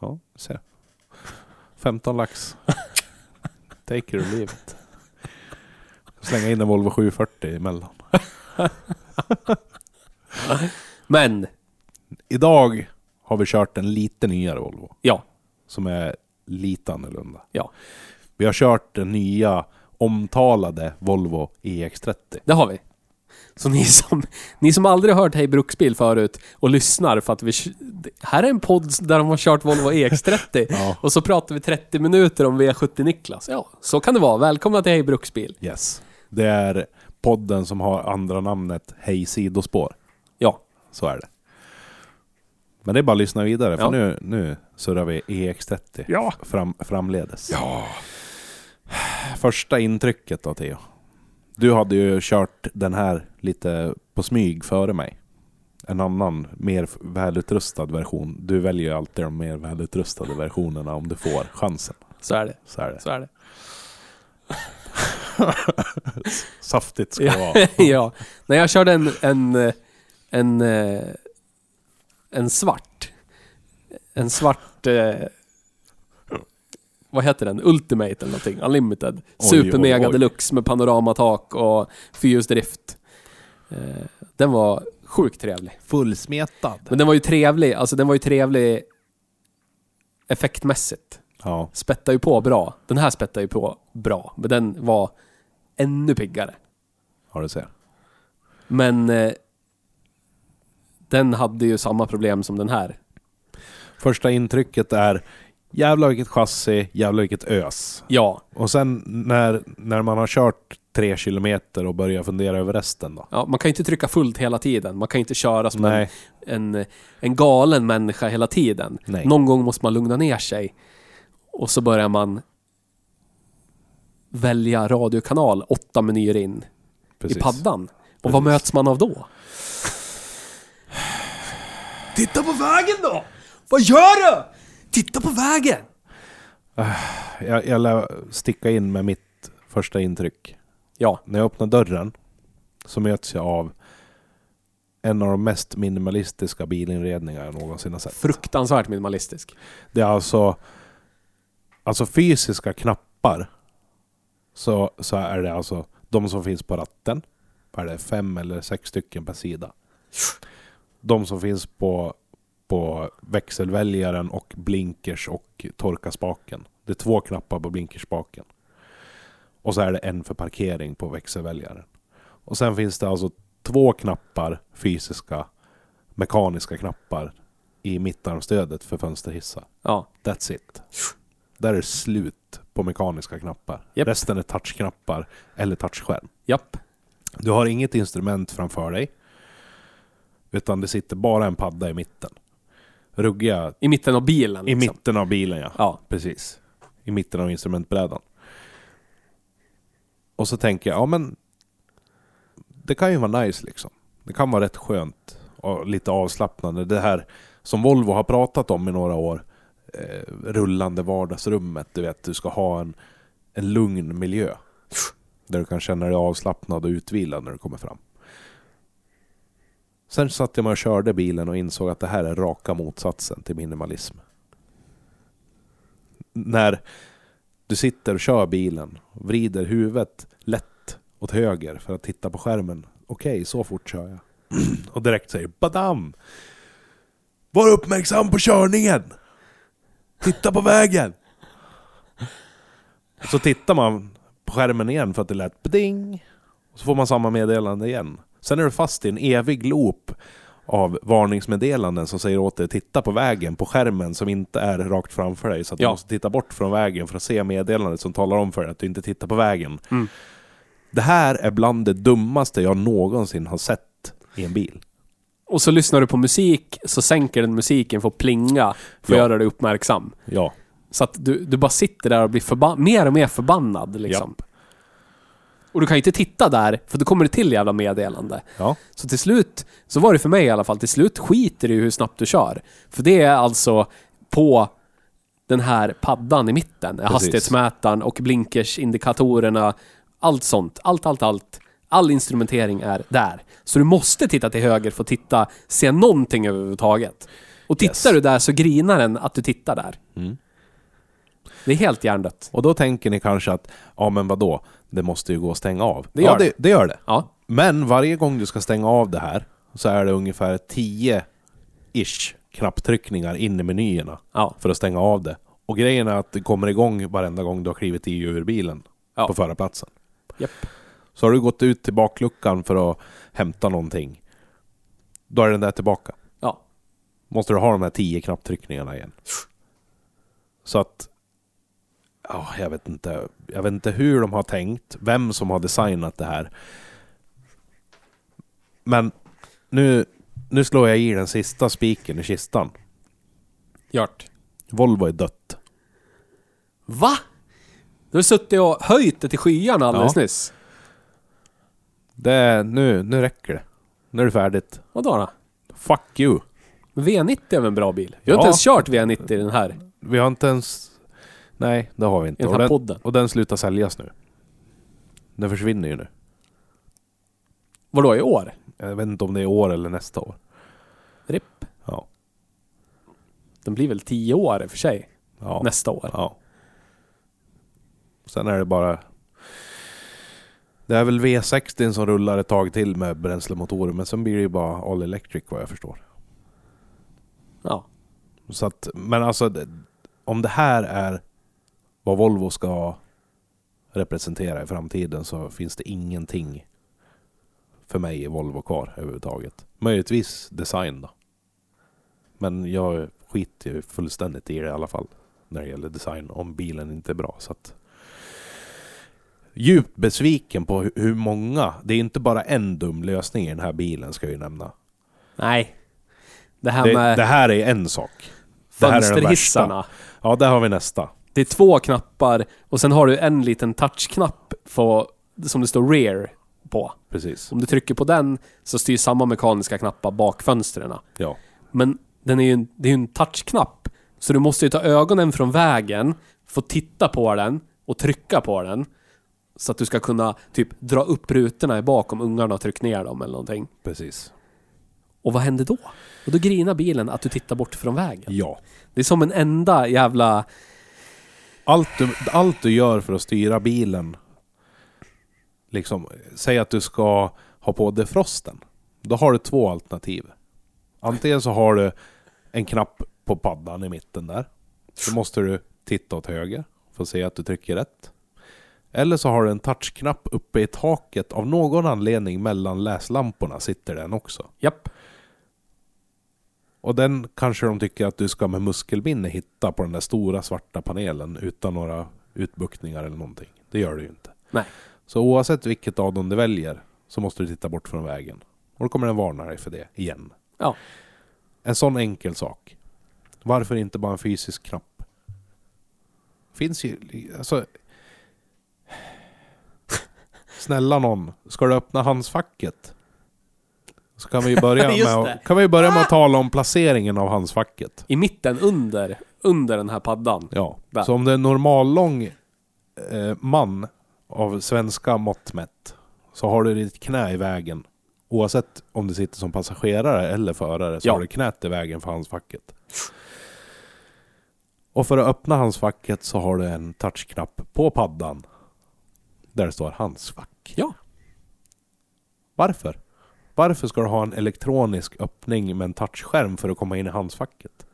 Ja, ser. 15 lax. [LAUGHS] Take it or leave it. Slänga in en Volvo 740 emellan. [LAUGHS] Men, Idag har vi kört en lite nyare Volvo. ja. Som är lite annorlunda. Ja. Vi har kört den nya omtalade Volvo EX30. Det har vi. Så ni som, ni som aldrig har hört Hej Bruksbil förut och lyssnar för att vi... Här är en podd där de har kört Volvo EX30. [LAUGHS] Ja. Och så pratar vi 30 minuter om V70 Niklas. Ja, så kan det vara. Välkomna till Hej Bruksbil. Yes. Det är podden som har andra namnet Hej Sidospår. Ja. Så är det. Men det är bara att lyssna vidare för Ja. nu, nu surrar vi EX30 Ja. fram, framledes. Ja. Första intrycket då Theo? Du hade ju kört den här lite på smyg före mig. En annan, mer välutrustad version. Du väljer ju alltid de mer välutrustade versionerna om du får chansen. Så är det. Så är det. Så är det. [LAUGHS] Saftigt ska det vara. [LAUGHS] ja. När jag körde en, en, eh, en, eh, en svart. En svart... Eh, vad heter den? Ultimate eller någonting. Unlimited. Oj, Super oj, mega oj. deluxe med panoramatak och fyrhjulsdrift. Eh, den var sjukt trevlig. Fullsmetad. Men den var ju trevlig, alltså den var ju trevlig effektmässigt. Ja, Spettar ju på bra. Den här spettar ju på bra, men den var ännu piggare. har du sett. Men eh, den hade ju samma problem som den här. Första intrycket är jävlar vilket chassi, jävlar vilket ös. Ja, Och sen när, när man har kört tre kilometer och börjar fundera över resten då? ja, man kan ju inte trycka fullt hela tiden. Man kan ju inte köra som en, en, en galen människa hela tiden. Nej. Någon gång måste man lugna ner sig. Och så börjar man välja radiokanal åtta menyer in precis. i paddan. Och Precis. vad möts man av då? Titta på vägen då! Vad gör du? Titta på vägen! Jag, jag lär sticka in med mitt första intryck. Ja, När jag öppnar dörren så möts jag av en av de mest minimalistiska bilinredningar jag någonsin har sett. fruktansvärt minimalistisk. Det är alltså, alltså fysiska knappar. Så, så är det alltså de som finns på ratten. Är det? Fem eller sex stycken per sida. De som finns på, på växelväljaren och blinkers och torka spaken. Det är två knappar på blinkerspaken. Och så är det en för parkering på växelväljaren. Och sen finns det alltså två knappar, fysiska, mekaniska knappar i mittarmstödet för fönsterhissar. Ja, That's it. Där är det slut på mekaniska knappar. Japp. Resten är touchknappar eller touchskärm. japp. Du har inget instrument framför dig. Utan det sitter bara en padda i mitten. Ruggiga I mitten av bilen. i liksom. mitten av bilen ja. Ja, Precis. I mitten av instrumentbrädan. Och så tänker jag, ja men... Det kan ju vara nice liksom. Det kan vara rätt skönt och lite avslappnande. Det här som Volvo har pratat om i några år. Eh, rullande vardagsrummet. Du vet, du ska ha en, en lugn miljö. Där du kan känna dig avslappnad och utvilad när du kommer fram. Sen satt jag mig och körde bilen och insåg att det här är raka motsatsen till minimalism när du sitter och kör bilen och vrider huvudet lätt åt höger för att titta på skärmen. Okej, så fort kör jag. [CLEARS THROAT] och direkt säger badam! Var uppmärksam på körningen! Titta på vägen! Och så tittar man på skärmen igen för att det lät ding. Och så får man samma meddelande igen. Sen är du fast i en evig loop av varningsmeddelanden som säger åt dig att titta på vägen på skärmen som inte är rakt framför dig. Så att Ja. du måste titta bort från vägen för att se meddelandet som talar om för dig att du inte tittar på vägen. Mm. Det här är bland det dummaste jag någonsin har sett i en bil. Och så lyssnar du på musik, så sänker den musiken för att plinga, för att Ja. göra dig uppmärksam. Ja. Så att du, du bara sitter där och blir mer och mer förbannad liksom. Och du kan ju inte titta där, för då kommer det till jävla meddelande. Ja. Så till slut, så var det för mig i alla fall, till slut skiter det i hur snabbt du kör. För det är alltså på den här paddan i mitten, Precis. hastighetsmätaren och blinkersindikatorerna, allt sånt. Allt, allt, allt. All instrumentering är där. Så du måste titta till höger för att titta, se någonting överhuvudtaget. Och tittar Yes. du där så grinar den att du tittar där. Mm. Det är helt hjärndött. Och då tänker ni kanske att, ja men vadå, det måste ju gå att stänga av. Det gör ja, det. det, det gör det. Ja. Men varje gång du ska stänga av det här så är det ungefär 10-ish knapptryckningar in i menyerna Ja. för att stänga av det. Och grejen är att det kommer igång varenda gång du har klivit i ur bilen Ja. på förarplatsen. Japp. Så har du gått ut till bakluckan för att hämta någonting. Då är den där tillbaka. Ja. Måste du ha de här 10 knapptryckningarna igen. Så att... Ja, jag vet inte. Jag vet inte hur de har tänkt. Vem som har designat det här. Men nu, nu slår jag i den sista spiken i kistan. Gjort. Volvo är dött. Va? Du har suttit och höjt det till skyarna alldeles Ja. nyss. Det nu, nu räcker det. Nu är det färdigt. Vadå då? Fuck you. Men V90 är väl en bra bil? Jag har Ja. inte ens kört V90 i den här. Vi har inte ens... Nej, det har vi inte. I den Och den, podden. och den slutar säljas nu. Den försvinner ju nu. Vadå, i år? Jag vet inte om det är i år eller nästa år. RIP. Ja. Den blir väl 10 år i och för sig. Ja. Nästa år. ja. Sen är det bara... Det är väl V60 som rullar ett tag till med bränslemotorer, men sen blir det ju bara all electric vad jag förstår. Ja. Så att, men alltså, om det här är vad Volvo ska representera i framtiden så finns det ingenting för mig i Volvo kvar överhuvudtaget. Möjligtvis design då. Men jag skiter ju fullständigt i det i alla fall. När det gäller design, om bilen inte är bra. Så att, djupt besviken på hu- hur många, det är inte bara en dum lösning i den här bilen ska jag ju nämna. Nej. Det här med det här är en sak. Det här är den värsta. fönsterhissarna. Ja, där har vi nästa. Det är två knappar och sen har du en liten touchknapp på, som det står rear på. Precis. Om du trycker på den så styr samma mekaniska knappar bak fönstren. Ja. Men den är ju en, det är ju en touchknapp. Så du måste ju ta ögonen från vägen, få titta på den och trycka på den. Så att du ska kunna typ dra upp rutorna i bak om ungarna har tryckt ner dem eller någonting. Precis. Och vad händer då? Och då grinar bilen att du tittar bort från vägen. Ja. Det är som en enda jävla... Allt du, allt du gör för att styra bilen, liksom, säg att du ska ha på defrosten. Då har du två alternativ. Antingen så har du en knapp på paddan i mitten där. Då måste du titta åt höger för att se att du trycker rätt. Eller så har du en touchknapp uppe i taket. Av någon anledning mellan läslamporna sitter den också. Japp. Och den kanske de tycker att du ska med muskelminne hitta på den där stora svarta panelen utan några utbuktningar eller någonting. Det gör du ju inte. Nej. Så oavsett vilket av dem du väljer så måste du titta bort från vägen. Och då kommer den varna dig för det igen. Ja. En sån enkel sak. Varför inte bara en fysisk knapp? Finns ju... Alltså... [LAUGHS] Snälla någon, ska du öppna handskfacket? Så [LAUGHS] kan vi ju börja, med, att, kan vi börja med att tala om placeringen av handskfacket. I mitten under, under den här paddan. Ja, Där. så om det är en normallång eh, man av svenska mått mätt så har du ditt knä i vägen. Oavsett om du sitter som passagerare eller förare så Ja. har du knät i vägen för handskfacket. Och för att öppna handskfacket så har du en touchknapp på paddan. Där det står handskfack. Ja. Varför? Varför ska du ha en elektronisk öppning med en touchskärm för att komma in i handskfacket?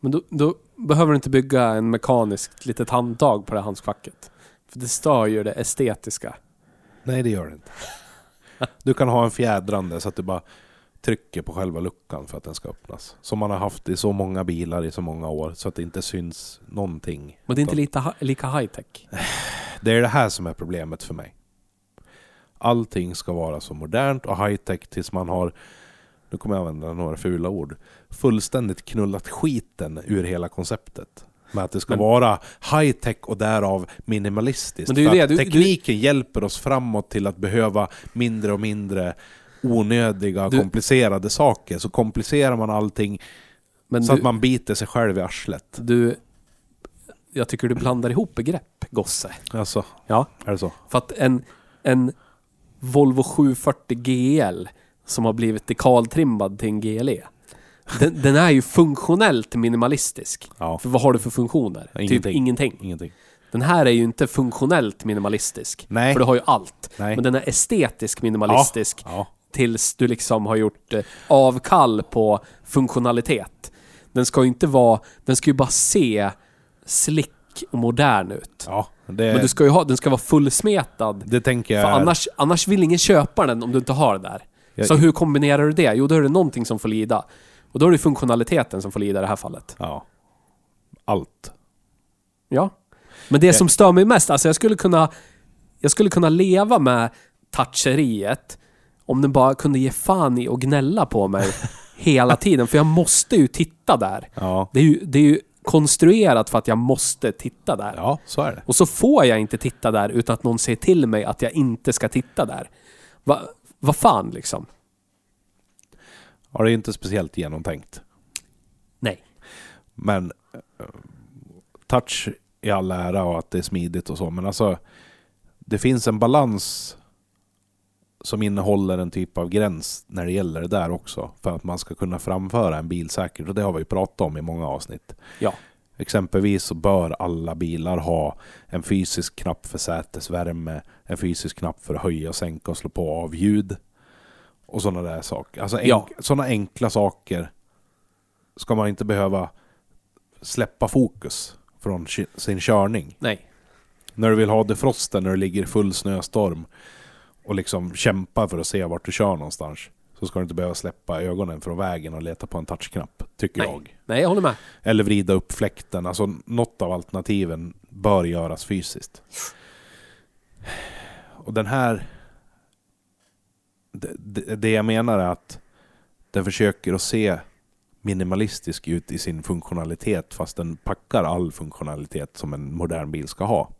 Men då, då behöver du inte bygga en mekaniskt litet handtag på det handskfacket. För det stör ju det estetiska. Nej, det gör det inte. Du kan ha en fjädrande så att du bara trycket på själva luckan för att den ska öppnas. Som man har haft i så många bilar i så många år så att det inte syns någonting. Men det är inte lite, ha- lika high tech. Det är det här som är problemet för mig. Allting ska vara så modernt och high-tech tills man har, nu kommer jag använda några fula ord, fullständigt knullat skiten ur hela konceptet. Med att det ska Men- vara high-tech och därav minimalistiskt. Men det det, att du- tekniken hjälper oss framåt till att behöva mindre och mindre onödiga, Du- komplicerade saker. Så komplicerar man allting så att man biter sig själv i arslet. du... Jag tycker du blandar ihop begrepp, gosse. Alltså, Ja. är det så? För att en, en Volvo 740 GL som har blivit dekaltrimmad till en GLE. Den, den är ju funktionellt minimalistisk. Ja, För vad har du för funktioner? Typ Ingenting. ingenting. ingenting. Den här är ju inte funktionellt minimalistisk. Nej. För du har ju allt. Nej. Men den är estetisk minimalistisk Ja. tills du liksom har gjort eh, avkall på funktionalitet. Den ska ju inte vara... Den ska ju bara se slick och modern ut. Ja, det, Men du ska ju ha, den ska vara fullsmetad. det tänker jag... För annars, annars vill ingen köpa den om du inte har det där. Jag- Så hur kombinerar du det? Jo, då är det någonting som får lida. Och då är det funktionaliteten som får lida i det här fallet. Ja. Allt. Ja. Men det som stör mig mest, alltså jag skulle kunna... Jag skulle kunna leva med toucheriet om den bara kunde ge fan i och gnälla på mig [LAUGHS] hela tiden. För jag måste ju titta där. Ja. Det är ju, det är ju konstruerat för att jag måste titta där. Ja, så är det. Och så får jag inte titta där utan att någon säger till mig att jag inte ska titta där. Va, vad fan liksom? Ja, det är inte speciellt genomtänkt. Nej. Men eh, touch i all ära och att det är smidigt och så, men alltså det finns en balans som innehåller en typ av gräns när det gäller det där också. För att man ska kunna framföra en bil säkert. Och det har vi pratat om i många avsnitt. Ja. Exempelvis så bör alla bilar ha en fysisk knapp för sätesvärme, en fysisk knapp för att höja, sänka och slå på och av ljud. Och sådana där saker. Alltså enk- Ja. sådana enkla saker ska man inte behöva släppa fokus från sin körning. Nej. När du vill ha defrosten när du ligger i full snöstorm och liksom kämpar för att se vart du kör någonstans. Så ska du inte behöva släppa ögonen från vägen och leta på en touchknapp, tycker Nej. jag. Nej, jag håller med. Eller vrida upp fläkten. Alltså något av alternativen bör göras fysiskt. Och den här... Det, det, det jag menar är att den försöker att se minimalistisk ut i sin funktionalitet fast den packar all funktionalitet som en modern bil ska ha.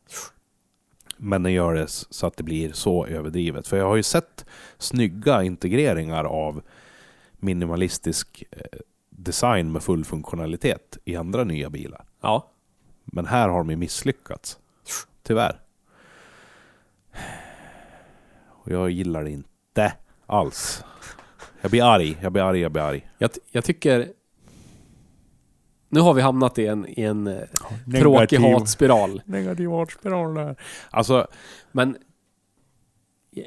Men den gör det så att det blir så överdrivet. För jag har ju sett snygga integreringar av minimalistisk eh, design med full funktionalitet i andra nya bilar. Ja. Men här har de ju misslyckats. Tyvärr. Och jag gillar det inte alls. Jag blir arg, jag blir arg, jag blir arg. Jag, jag tycker... Nu har vi hamnat i en, i en eh, tråkig hatspiral. Negativ hatspiral där. Alltså, Men...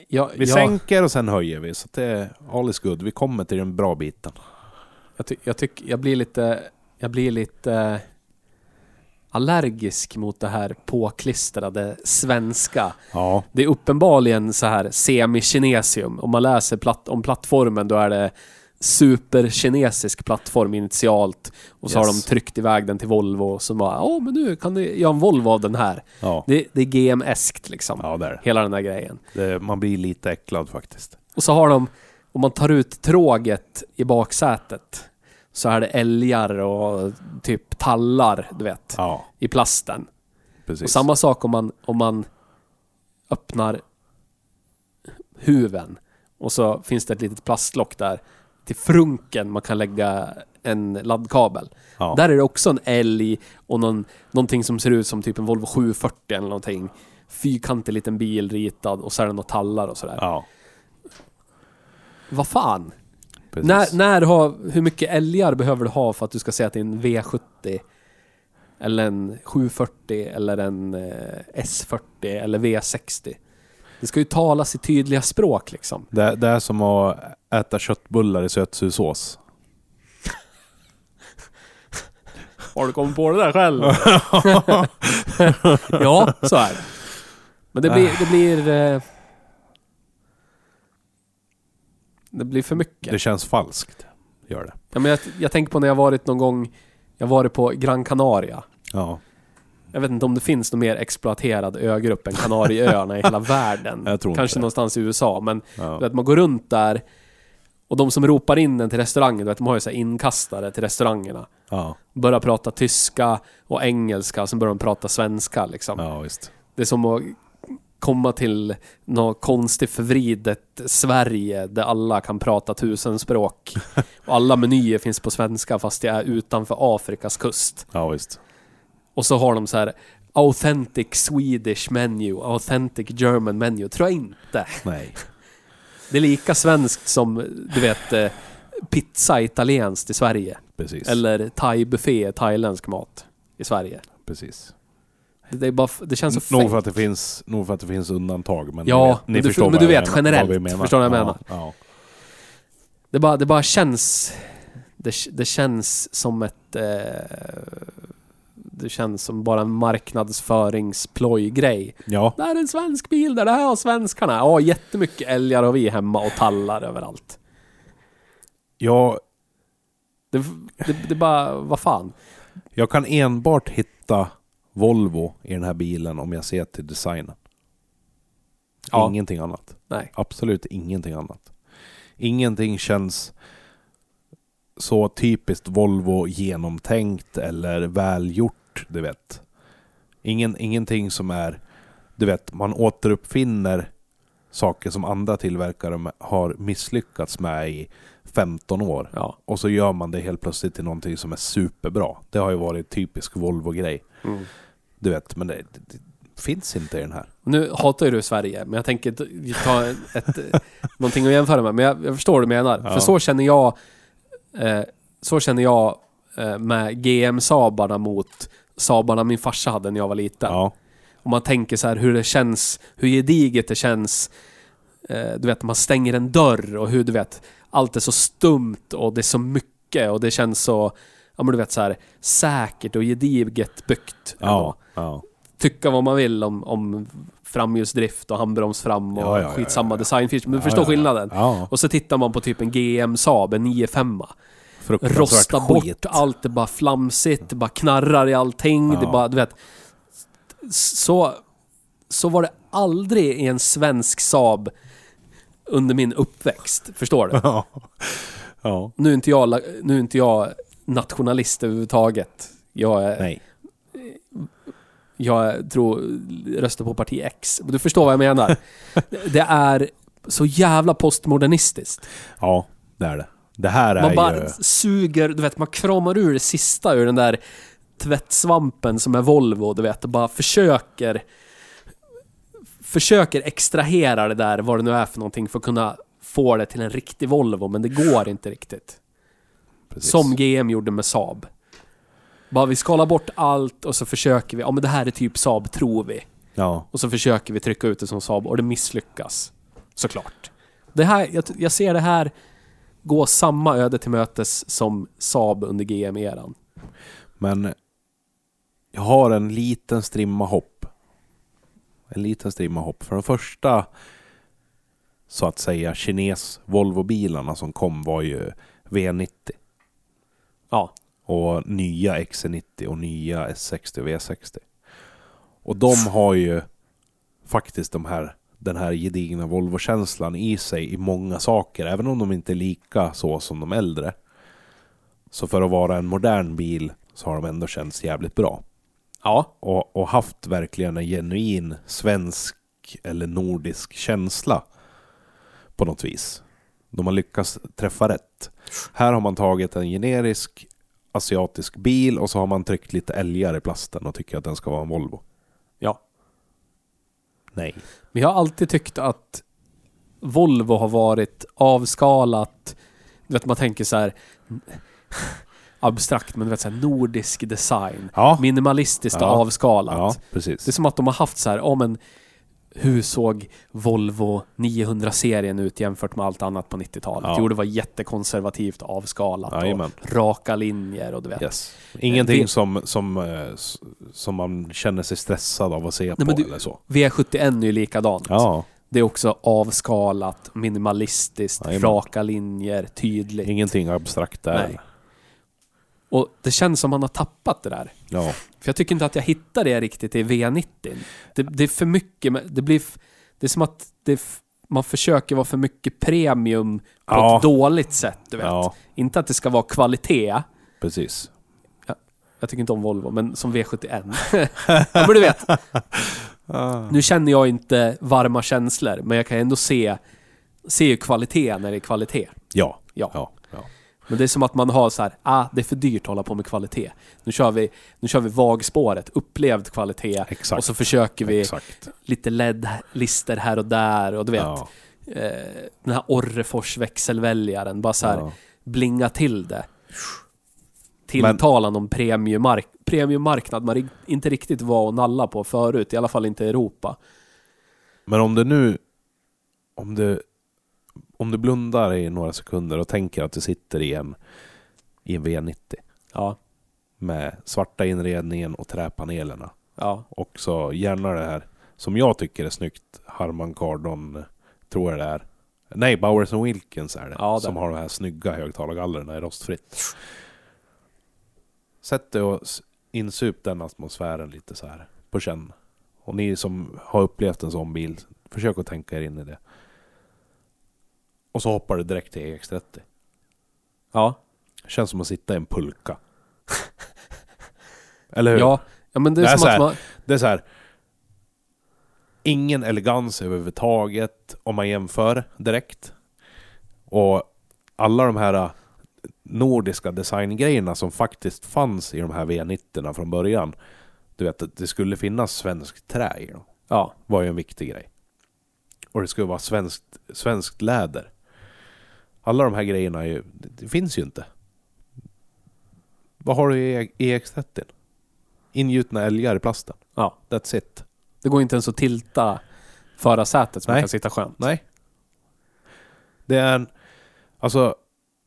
Jag, vi jag, sänker och sen höjer vi. Så det är all is good. Vi kommer till den bra biten. jag, ty, jag, tyck, jag blir lite... Jag blir lite... eh, allergisk mot det här påklistrade svenska. Ja, Det är uppenbarligen så här semi-kinesium. Om man läser platt, om plattformen då är det superkinesisk plattform initialt. Och så har de Yes. tryckt iväg den till Volvo och så bara Åh men nu kan du göra en Volvo av den här. ja. Det, det är GM-eskt liksom. Ja, det är det. Hela den här grejen. det. Man blir lite äcklad faktiskt. Och så har de, om man tar ut tråget i baksätet så är det älgar och typ tallar, du vet, Ja, i plasten. precis. Och samma sak om man, om man öppnar huven och så finns det ett litet plastlock där till frunken man kan lägga en laddkabel. ja. Där är det också en älg och någon, någonting som ser ut som typ en Volvo 740 eller någonting. Fyrkantig liten bil ritad och så är det några tallar och sådär. Ja, Vad fan? precis. När, när har, hur mycket älgar behöver du ha för att du ska säga att det är en V70? Eller en 740 eller en eh, S40 eller V60? Det ska ju talas i tydliga språk liksom. Det, det är som att äta köttbullar i sötsursås. [LAUGHS] Har du kommit på det där själv? [LAUGHS] ja, så är det. Men det blir... Det blir eh, Det blir för mycket. Det känns falskt. Gör det. Ja, men jag, jag tänker på när jag varit någon gång, jag har varit på Gran Canaria. Ja, Jag vet inte om det finns någon mer exploaterad ögrupp än Kanarieöarna i hela [LAUGHS] världen. Kanske det. någonstans i USA, men ja. vet, man går runt där och de som ropar in en till restaurangen, vet, de har ju så inkastare till restaurangerna. Ja, Börjar prata tyska och engelska, sen börjar de prata svenska liksom. ja. Det är som att komma till något konstigt förvridet Sverige där alla kan prata tusen språk. [LAUGHS] Och alla menyer finns på svenska fast det är utanför Afrikas kust. Ja, visst. Och så har de så här Authentic Swedish menu, authentic German menu. Tror jag inte. Nej. Det är lika svenskt som, du vet, eh, pizza italienskt i Sverige. Precis. Eller thai-buffé, thailändsk mat i Sverige. Precis. Det, är bara, det känns så Nog för, att det finns, nog för att det finns undantag. Men Ja, ni ni du- förstår men du vet menar- generellt. vad vi menar. Förstår vad jag ja, menar? Ja. Det bara, det bara känns... Det, det känns som ett... Eh, det känns som bara en marknadsföringsplojgrej. ja, Det här är en svensk bil där, det här har svenskarna. Ja, jättemycket älgar har vi hemma och tallar överallt. jag, Det, det, det bara, vad fan. jag kan enbart hitta Volvo i den här bilen om jag ser till designen. Ja. Ingenting annat. Nej. Absolut ingenting annat. Ingenting känns så typiskt Volvo genomtänkt eller välgjort, du vet. Ingen, ingenting som är, du vet, man återuppfinner saker som andra tillverkare har misslyckats med i 15 år. Ja. Och så gör man det helt plötsligt till någonting som är superbra. Det har ju varit typisk Volvo-grej. Mm. Du vet, men det, det, det finns inte i den här. Nu hatar ju du Sverige, men jag tänker ta ett, någonting att jämföra med. Men jag, jag förstår vad du menar. Ja. För så känner jag eh, Så känner jag eh, med GM-Sabarna mot Sabarna min farsa hade när jag var liten. Ja, Om man tänker så här hur det känns, hur gediget det känns. Eh, du vet, man stänger en dörr och hur du vet, allt är så stumt och det är så mycket och det känns så, ja men du vet så här säkert och gediget byggt. ja, ja. Tycka vad man vill om, om framhjulsdrift och handbroms fram och Ja, ja, skitsamma ja, ja. designfeatures. Men du förstår skillnaden. Och så tittar man på typ en GM Saab, en 995. Rosta bort skit. allt, det bara flamsigt, det bara knarrar i allting. Ja. Det bara, du vet. Så, så var det aldrig i en svensk Saab under min uppväxt. Förstår du? [LAUGHS] Ja. ja. Nu är inte jag, nu är inte jag nationalist överhuvudtaget. Jag är, Nej. jag tror, röstar på parti X. Du förstår vad jag menar. [LAUGHS] Det är så jävla postmodernistiskt. Ja, det är det. Det här är Man bara ju... suger, du vet, man kramar ur det sista ur den där tvättsvampen som är Volvo, du vet, och bara försöker försöker extrahera det där, vad det nu är för någonting, för att kunna få det till en riktig Volvo, men det går inte riktigt. Precis. Som GM gjorde med Saab. Bara vi skalar bort allt och så försöker vi, ja men det här är typ Saab tror vi. Ja, Och så försöker vi trycka ut det som Saab och det misslyckas. Såklart. Det här, jag, jag ser det här gå samma öde till mötes som Saab under GM-eran. men jag har en liten strimma hopp. En liten strimma hopp. För de första så att säga kines Volvo-bilarna som kom var ju V90 Ja. och nya XC90 och nya S60 och V60. Och de har ju faktiskt de här, den här gedigna Volvo-känslan i sig i många saker, även om de inte är lika så som de äldre. Så för att vara en modern bil så har de ändå känts jävligt bra. Ja. Och, och haft verkligen en genuin svensk eller nordisk känsla på något vis. De har lyckats träffa rätt. Här har man tagit en generisk asiatisk bil och så har man tryckt lite älgar i plasten och tycker att den ska vara en Volvo. Nej. Men jag har alltid tyckt att Volvo har varit avskalat. Du vet, man tänker så här [LAUGHS] abstrakt, men du vet så här nordisk design. Ja, Minimalistiskt Ja. avskalat. ja Det är precis. som att de har haft så här, ja men hur såg Volvo 900-serien ut jämfört med allt annat på 90-talet? Ja. Jo, det var jättekonservativt avskalat Jajamän. och raka linjer och du vet. Yes. Ingenting Vi- som, som, eh, som man känner sig stressad av att se på men du- eller så. V71 är ju likadant. Ja, Det är också avskalat, minimalistiskt, Jajamän. raka linjer, tydligt. Ingenting abstrakt där. Nej. Och det känns som man har tappat det där. Ja. För jag tycker inte att jag hittar det riktigt i V90. Det, det är för mycket, det blir... Det är som att det, man försöker vara för mycket premium på Ja. ett dåligt sätt, du vet. ja, Inte att det ska vara kvalitet. precis. Jag tycker inte om Volvo, men som V71. [LAUGHS] ja, men du vet. Nu känner jag inte varma känslor, men jag kan ändå se, se kvalitet när det är kvalitet. Ja. Ja. ja. Men det är som att man har så här, ah, det är för dyrt att hålla på med kvalitet. Nu kör vi, nu kör vi vagspåret, upplevd kvalitet. Exakt. Och så försöker vi Exakt. lite LED-lister här och där och du vet. Ja. Eh, den här Orrefors växelväljaren, bara så här Ja. blinga till det. Tilltala någon premiummark premiummarknad man inte riktigt var och nalla på förut, i alla fall inte i Europa. Men om du nu... Om du, om du blundar i några sekunder och tänker att du sitter i en, i en V90 Ja, med svarta inredningen och träpanelerna. ja, Och så gärna det här som jag tycker är snyggt. Harman Kardon, tror jag det är. Nej, Bowers Wilkins är det. Ja, som har de här snygga högtalargallerna i rostfritt. Sätt dig och insup den atmosfären lite så här på känn. Och ni som har upplevt en sån bil, försök att tänka er in i det. Och så hoppar du direkt till EX30. ja. Känns som att sitta i en pulka. [LAUGHS] Eller hur? Ja, ja men det är, Det är som att här. man... Det är så här. Ingen elegans överhuvudtaget om man jämför direkt. Och alla de här äh, nordiska designgrejerna som faktiskt fanns i de här V90 från början. Du vet, att det skulle finnas svenskt trä i dem. Ja, Var ju en viktig grej. Och det skulle vara svenskt, svenskt läder. Alla de här grejerna ju, det, det finns ju inte. Vad har du i EX30? Ingjutna älgar i plasten. ja. That's it. Det går inte ens att tilta förarsätet så man Nej. kan sitta skönt. Nej. Det är en... Alltså,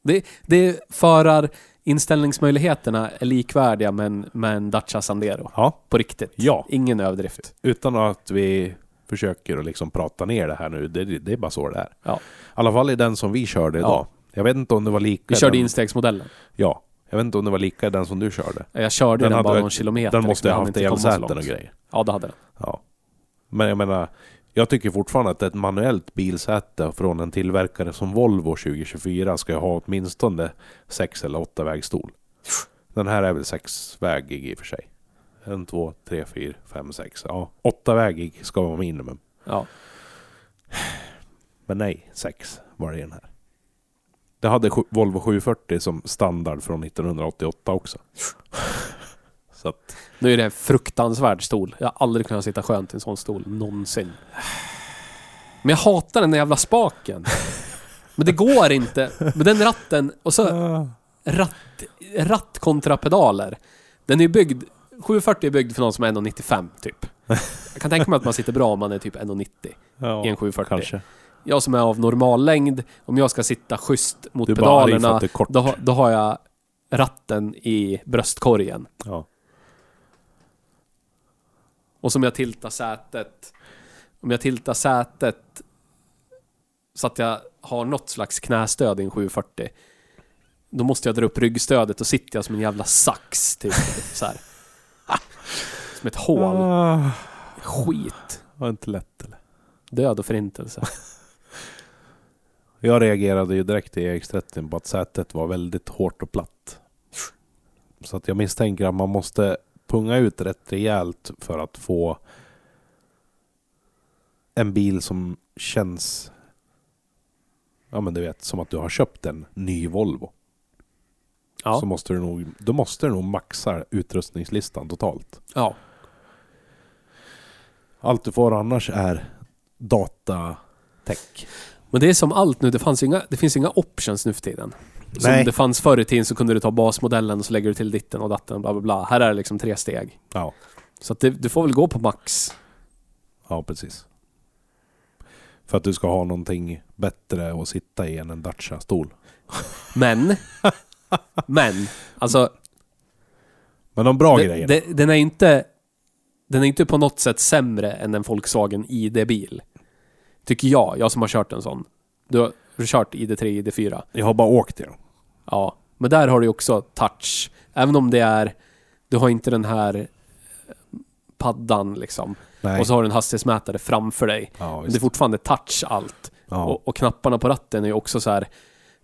Det, det förar inställningsmöjligheterna är likvärdiga med en, med en Dacia Sandero. ja. På riktigt. Ja. Ingen överdrift. Utan att vi försöker att liksom prata ner det här nu. Det, det är bara så det är. Ja. I alla fall i den som vi körde idag. Ja. Jag vet inte om det var lika Vi körde den, instegsmodellen. Ja. Jag vet inte om det var lika den som du körde. Jag körde den, hade bara någon kilometer. Den måste liksom. ha Jag haft elsäten och grejer. Ja, det hade den. Ja. Men jag menar, jag tycker fortfarande att ett manuellt bilsäte från en tillverkare som Volvo 2024 ska ha åtminstone sex eller åtta vägstol. Den här är väl sexvägig i och för sig. En, två, tre, fyra, fem, sex. Ja, åttavägig ska vara minimum. Ja. Men nej, sex var det i den här. Det hade Volvo 740 som standard från 1988 också. [LAUGHS] Så att, Nu är det en fruktansvärd stol. Jag har aldrig kunnat sitta skönt i en sån stol, någonsin. Men jag hatar den där jävla spaken. Men det går inte. Med den ratten, och så ratt, ratt kontra pedaler. Den är ju byggd, 740 är byggd för någon som är 1,95 typ. [LAUGHS] Jag kan tänka mig att man sitter bra om man är typ 1,90 ja, i en 740. kanske. Jag som är av normal längd, om jag ska sitta schysst mot Du pedalerna, då, har- då har jag ratten i bröstkorgen. Ja. Och som jag tiltar sätet. Om jag tiltar sätet så att jag har något slags knästöd i en 740. Då måste jag dra upp ryggstödet och sitter jag som en jävla sax typ. så här. [LAUGHS] Som ett hål. Ah, Skit. var inte lätt eller? Död och förintelse. Jag reagerade ju direkt i EX30 på att sätet var väldigt hårt och platt. Så att jag misstänker att man måste punga ut rätt rejält för att få en bil som känns Ja men du vet, som att du har köpt en ny Volvo. Ja. Så måste du nog, då måste du nog maxa utrustningslistan totalt. ja. Allt du får annars är datatech. Men det är som allt nu, det, fanns inga, det finns inga options nu för tiden. Som Nej. det fanns förr i tiden så kunde du ta basmodellen och så lägger du till ditten och datten, bla bla bla. Här är det liksom tre steg. Ja, Så att det, du får väl gå på max. ja precis. För att du ska ha någonting bättre att sitta i än en Dacia-stol. Men, men, alltså Men de bra det, grejerna. det, den är inte den är inte på något sätt sämre än en Volkswagen ID-bil. Tycker jag, jag som har kört en sån. Du har, du har kört ID3, ID4. Jag har bara åkt i dem. Ja, men där har du också touch. Även om det är... Du har inte den här eh, paddan liksom. Nej. Och så har du en hastighetsmätare framför dig. ja, Men det är fortfarande touch allt. ja. Och, och knapparna på ratten är ju också så här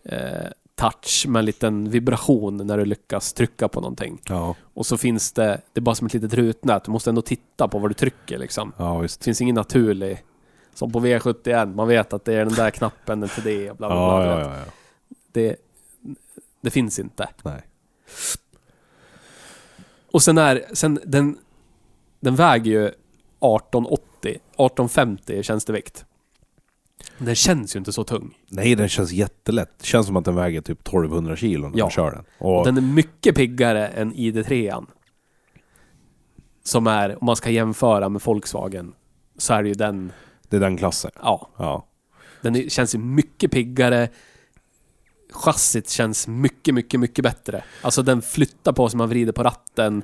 eh, touch med en liten vibration när du lyckas trycka på någonting. ja, Och så finns det, det är bara som ett litet rutnät. Du måste ändå titta på vad du trycker liksom. ja, Det finns ingen naturlig... Som på V71, man vet att det är den där knappen den till det och bla bla bla. Ja. Det, det finns inte. Nej. Och sen är, sen den, den väger ju 1880, 1850 i tjänstevikt. Den känns ju inte så tung. Nej, den känns jättelätt. Det känns som att den väger typ 1200 kilo när Ja. man kör den. Och, Den är mycket piggare än ID3an. Som är, om man ska jämföra med Volkswagen, så är det ju den, Det är den klassen. ja. Ja. Den är, känns ju mycket piggare. Chassit känns mycket, mycket, mycket bättre. Alltså den flyttar på sig, man vrider på ratten.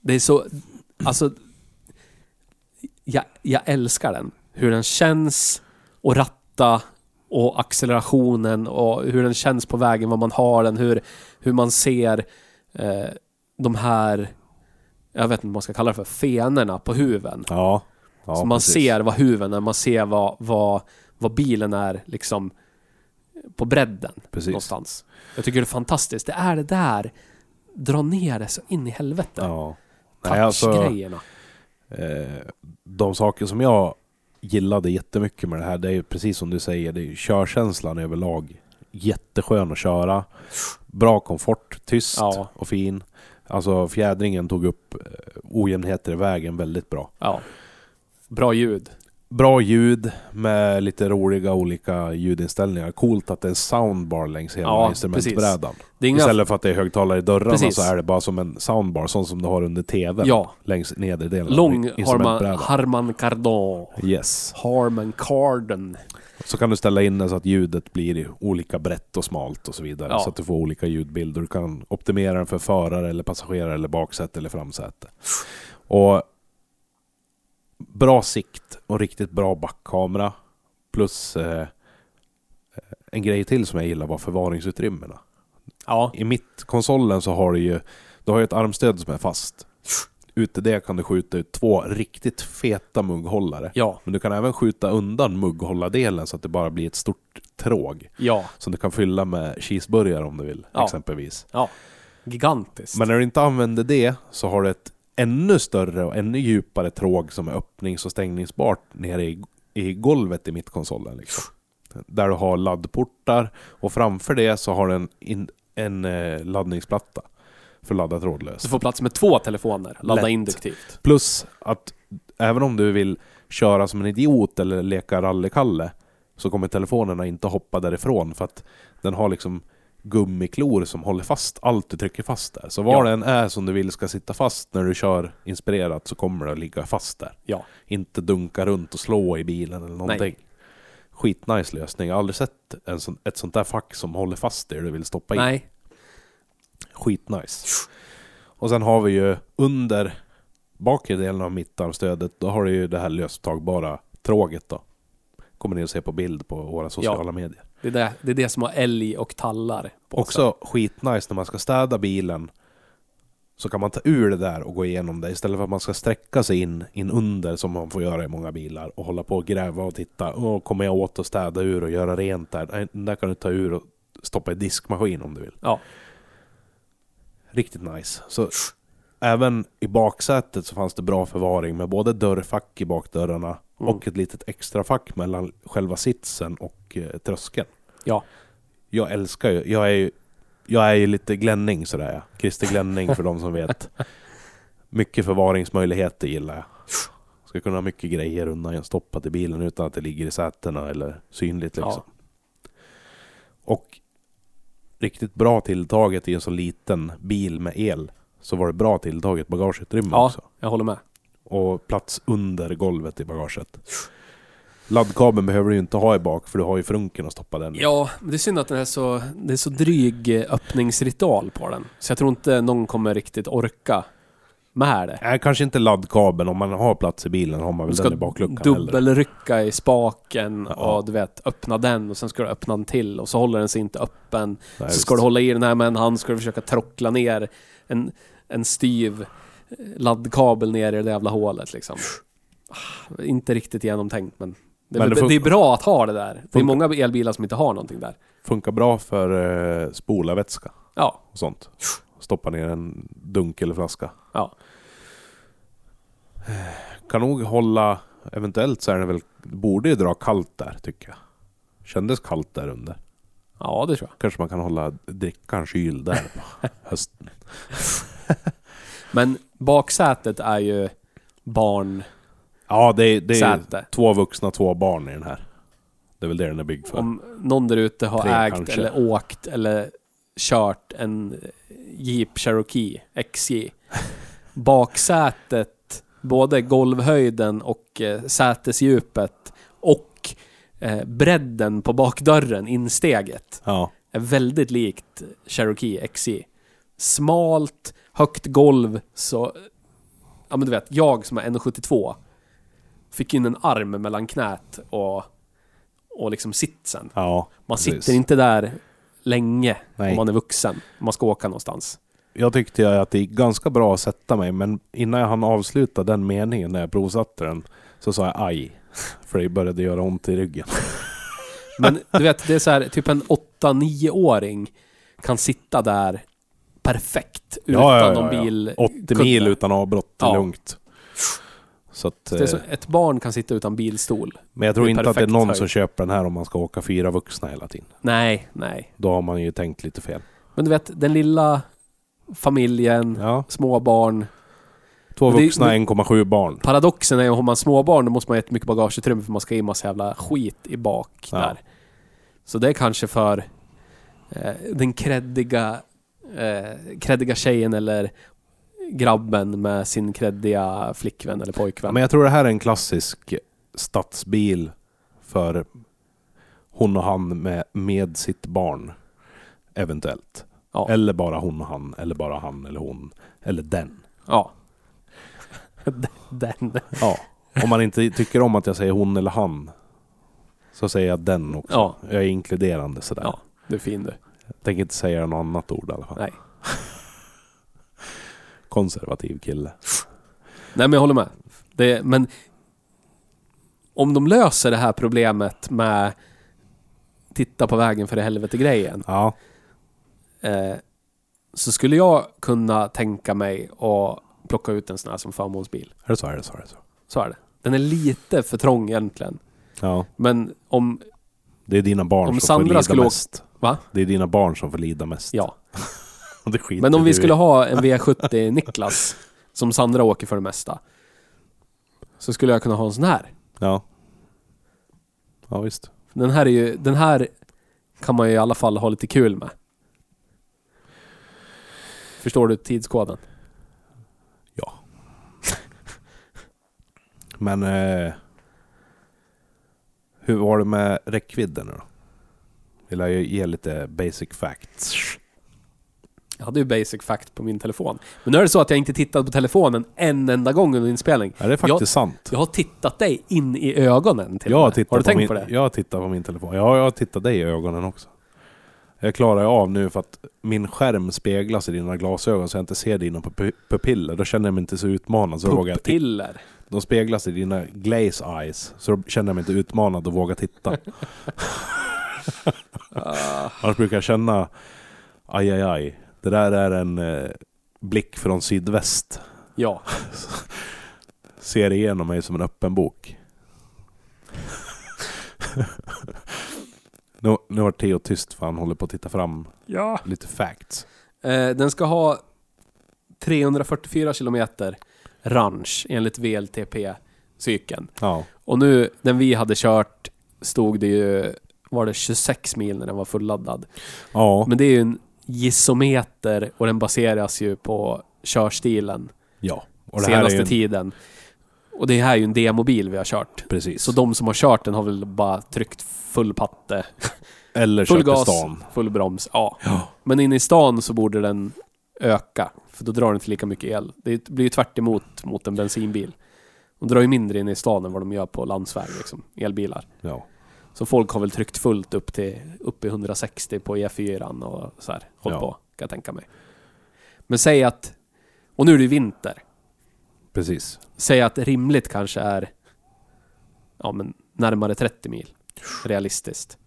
Det är så... Alltså... Jag, jag älskar den. Hur den känns och ratta och accelerationen och hur den känns på vägen, vad man har den, hur, hur man ser eh, de här... Jag vet inte vad man ska kalla det för, fenorna på huven. Ja. ja så man precis. ser vad huven är, man ser vad, vad, vad bilen är liksom på bredden Precis. någonstans. Jag tycker det är fantastiskt. Det är det där. Dra ner det så in i helvete. Ja. Alltså, Touchgrejerna. eh, de saker som jag gillade jättemycket med det här, det är ju precis som du säger, det är ju körkänslan överlag. Jätteskön att köra. Bra komfort, tyst Ja. och fin. Alltså fjädringen tog upp eh, ojämnheter i vägen väldigt bra. Ja. Bra ljud. Bra ljud med lite roliga olika ljudinställningar. Coolt att det är en soundbar längs hela Ja, instrumentbrädan. Det är inga... Istället för att det är högtalare i dörrarna Precis. så är det bara som en soundbar, sån som du har under TVn. Ja. Längs nedre delen av Lång man instrumentbrädan. Harman Kardon. Yes. Harman Kardon. Så kan du ställa in det så att ljudet blir olika brett och smalt och så vidare. Ja. Så att du får olika ljudbilder. Du kan optimera den för förare eller passagerare eller baksäte eller framsäte. Och bra sikt och riktigt bra backkamera. Plus eh, en grej till som jag gillar var förvaringsutrymmena. Ja. I mittkonsolen så har du ju du har ju ett armstöd som är fast. Ute det kan du skjuta ut två riktigt feta mugghållare. Ja. Men du kan även skjuta undan mugghållardelen så att det bara blir ett stort tråg. Ja. Som du kan fylla med cheeseburgare om du vill, Ja. exempelvis. Ja. Gigantiskt. Men när du inte använder det så har du ett ännu större och ännu djupare tråg som är öppnings och stängningsbart nere i, i golvet i mittkonsolen. Liksom. Där du har laddportar och framför det så har du en, in, en eh, laddningsplatta för att ladda trådlöst. Du får plats med två telefoner. Ladda Lätt. induktivt. Plus att även om du vill köra som en idiot eller leka rallykalle så kommer telefonerna inte hoppa därifrån för att den har liksom gummiklor som håller fast allt du trycker fast där. Så var Ja. den är som du vill ska sitta fast när du kör inspirerat så kommer det att ligga fast där. Ja. Inte dunka runt och slå i bilen eller någonting. Skitnice lösning. Jag har aldrig sett en sån, ett sånt där fack som håller fast det du vill stoppa in. Nej. Skitnice. Och sen har vi ju under bakre delen av mittarmstödet, då har du ju det här löstagbara tråget då. Kommer ni att se på bild på våra sociala medier. Det är det, det är det som har älg och tallar på sig. Också skitnice när man ska städa bilen. Så kan man ta ur det där och gå igenom det istället för att man ska sträcka sig in, in under som man får göra i många bilar och hålla på och gräva och titta. Åh, kommer jag åt att städa ur och göra rent där? Nej, den där kan du ta ur och stoppa i diskmaskin om du vill. Ja. Riktigt nice. Så även i baksätet så fanns det bra förvaring med både dörrfack i bakdörrarna Mm. och ett litet extra fack mellan själva sitsen och eh, tröskeln. Ja. Jag älskar ju, jag är ju, jag är ju lite glänning sådär ja. Christer Glänning för de som vet. Mycket förvaringsmöjligheter gillar jag. Ska kunna ha mycket grejer undanstoppat i bilen utan att det ligger i sätena eller synligt liksom. Ja. Och riktigt bra tilltaget i en så liten bil med el. Så var det bra tilltaget bagageutrymme Ja. också. Jag håller med. Och plats under golvet i bagaget. Laddkabeln behöver du ju inte ha i bak för du har ju frunken att stoppa den i. Ja, men det är synd att den är så, det är så dryg eh, öppningsritual på den. Så jag tror inte någon kommer riktigt orka med det. Nej, kanske inte laddkabeln. Om man har plats i bilen har man Du väl ska den i bakluckan heller. dubbelrycka i spaken Ja. och du vet, öppna den och sen ska du öppna den till och så håller den sig inte öppen. Nej, så visst. ska du hålla i den här med en hand, ska du försöka trockla ner en, en styv eh, laddkabel ner i det jävla hålet liksom. Ah, Inte riktigt genomtänkt men det är, Men det det, är bra att ha det där. Det är många elbilar som inte har någonting där. Funkar bra för eh, spolarvätska Ja, och sånt. Stoppa ner en dunk eller flaska. ja. Kan nog hålla... Eventuellt så är det väl... Borde ju dra kallt där, tycker jag. Kändes kallt där under. Ja, det tror jag. Kanske man kan hålla drickan kyld där på [LAUGHS] hösten. Men baksätet är ju barn... Ja, det är, det är Säte. två vuxna, två barn i den här. Det är väl det den är byggd för. Om någon där ute har Tre ägt kanske. eller åkt eller kört en Jeep Cherokee XJ. [LAUGHS] Baksätet, både golvhöjden och eh, sätesdjupet eh, bredden på bakdörren, insteget, Ja, är väldigt likt Cherokee XJ. Smalt, högt golv, så... Ja men du vet, jag som är 1,72 fick in en arm mellan knät och, och liksom sitsen. ja. Man precis. sitter inte där länge Nej. om man är vuxen. Om man ska åka någonstans. Jag tyckte att det gick ganska bra att sätta mig, men innan jag hann avsluta den meningen när jag provsatte den så sa jag aj. [LAUGHS] För det började göra ont i ryggen. [LAUGHS] Men du vet, det är så här, typ en 8-9-åring kan sitta där perfekt utan Ja, ja, ja, någon bil. 80 mil utan avbrott, Ja. lugnt. Så att, är så, eh, ett barn kan sitta utan bilstol. men jag tror inte att det är någon höjd. som köper den här om man ska åka fyra vuxna hela tiden. Nej, nej. Då har man ju tänkt lite fel. Men du vet, den lilla familjen, Ja, små barn. Två vuxna, men- 1,7 barn. Paradoxen är ju, har man småbarn då måste man ha ett mycket bagageutrymme för man ska in massa jävla skit i bak Ja. där. Så det är kanske för eh, den kreddiga, eh, kreddiga tjejen eller grabben med sin kreddiga flickvän eller pojkvän. Men jag tror det här är en klassisk stadsbil för hon och han med, med sitt barn. Eventuellt. ja. Eller bara hon och han, eller bara han eller hon. Eller den. ja. [LAUGHS] den. Ja. Om man inte tycker om att jag säger hon eller han. Så säger jag den också. Ja. Jag är inkluderande sådär. Ja, du är fin du. Jag tänker inte säga något annat ord i alla fall. Nej. [LAUGHS] Konservativ kille. Nej men jag håller med. Det, men om de löser det här problemet med titta på vägen för i helvete grejen. Ja. Eh, så skulle jag kunna tänka mig att plocka ut en sån här som förmånsbil. Är det så? Är det så? Är det så? Så är det. Den är lite för trång egentligen. Ja. Men om... Det är dina barn Om som Sandra får lida skulle mest. Va? Det är dina barn som får lida mest. Ja. [LAUGHS] Men om vi i. skulle ha en V70 Niklas, som Sandra åker för det mesta. Så skulle jag kunna ha en sån här. Ja. Ja visst. Den här är ju... Den här kan man ju i alla fall ha lite kul med. Förstår du tidskoden? Men... Eh, hur var det med räckvidden då? Vill jag ge lite basic facts. Jag hade ju basic fact på min telefon. Men nu är det så att jag inte tittat på telefonen en enda gång under inspelning. Är det faktiskt sant? Jag har tittat dig in i ögonen till Jag har, Har du på tänkt min, på det? jag har tittat på min telefon. Ja, jag har tittat dig i ögonen också. Jag klarar av nu för att min skärm speglas i dina glasögon så jag inte ser dina pupi- pupiller. Då känner jag mig inte så utmanad. Så jag. Pupiller. De speglas i dina glaze eyes. Så då känner jag mig inte utmanad och vågar titta. Ah, Annars brukar jag känna aj, aj, aj. Det där är en eh, blick från sydväst. ja. [LAUGHS] Ser igenom mig som en öppen bok. [LAUGHS] nu, nu har Theo tyst för han håller på att titta fram ja. lite facts. Eh, den ska ha 344 kilometer range enligt VLTP-cykeln. Ja. Och nu, den vi hade kört, stod det ju, var det 26 mil när den var fulladdad. Ja. Men det är ju en gisometer och den baseras ju på körstilen ja. Och senaste en, tiden. Och det här är ju en demobil vi har kört. Precis. Så de som har kört den har väl bara tryckt full patte, Eller full kört gas, stan. full broms. Ja. Ja. Men inne i stan så borde den öka. För då drar den inte lika mycket el. Det blir ju tvärt emot mot en bensinbil. De drar ju mindre in i stan än vad de gör på landsväg, liksom, elbilar. Ja. Så folk har väl tryckt fullt upp till upp i 160 på E4 och så här. Håll Ja. på, kan jag tänka mig. Men säg att... Och nu är det ju vinter. Precis. Säg att rimligt kanske är... Ja, men närmare 30 mil. Realistiskt.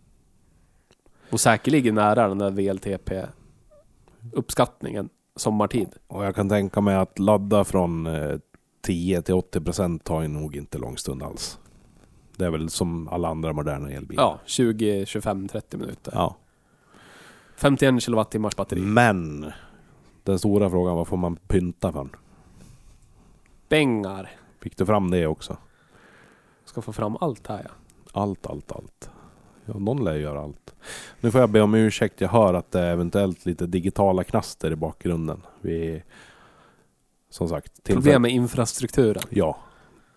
Och säkerligen nära den där VLTP-uppskattningen sommartid. Och jag kan tänka mig att ladda från eh, 10 till 80 procent tar ju nog inte lång stund alls. Det är väl som alla andra moderna elbilar. Ja, 20, 25, 30 minuter. ja. 51 kilowattimmars batteri. Men den stora frågan, vad får man pynta för? Pengar. Fick du fram det också? Ska få fram allt här ja. Allt, allt, allt. Ja, någon lär göra allt. Nu får jag be om ursäkt. Jag hör att det är eventuellt lite digitala knaster i bakgrunden. Vi... Som sagt. Problem med infrastrukturen. Ja.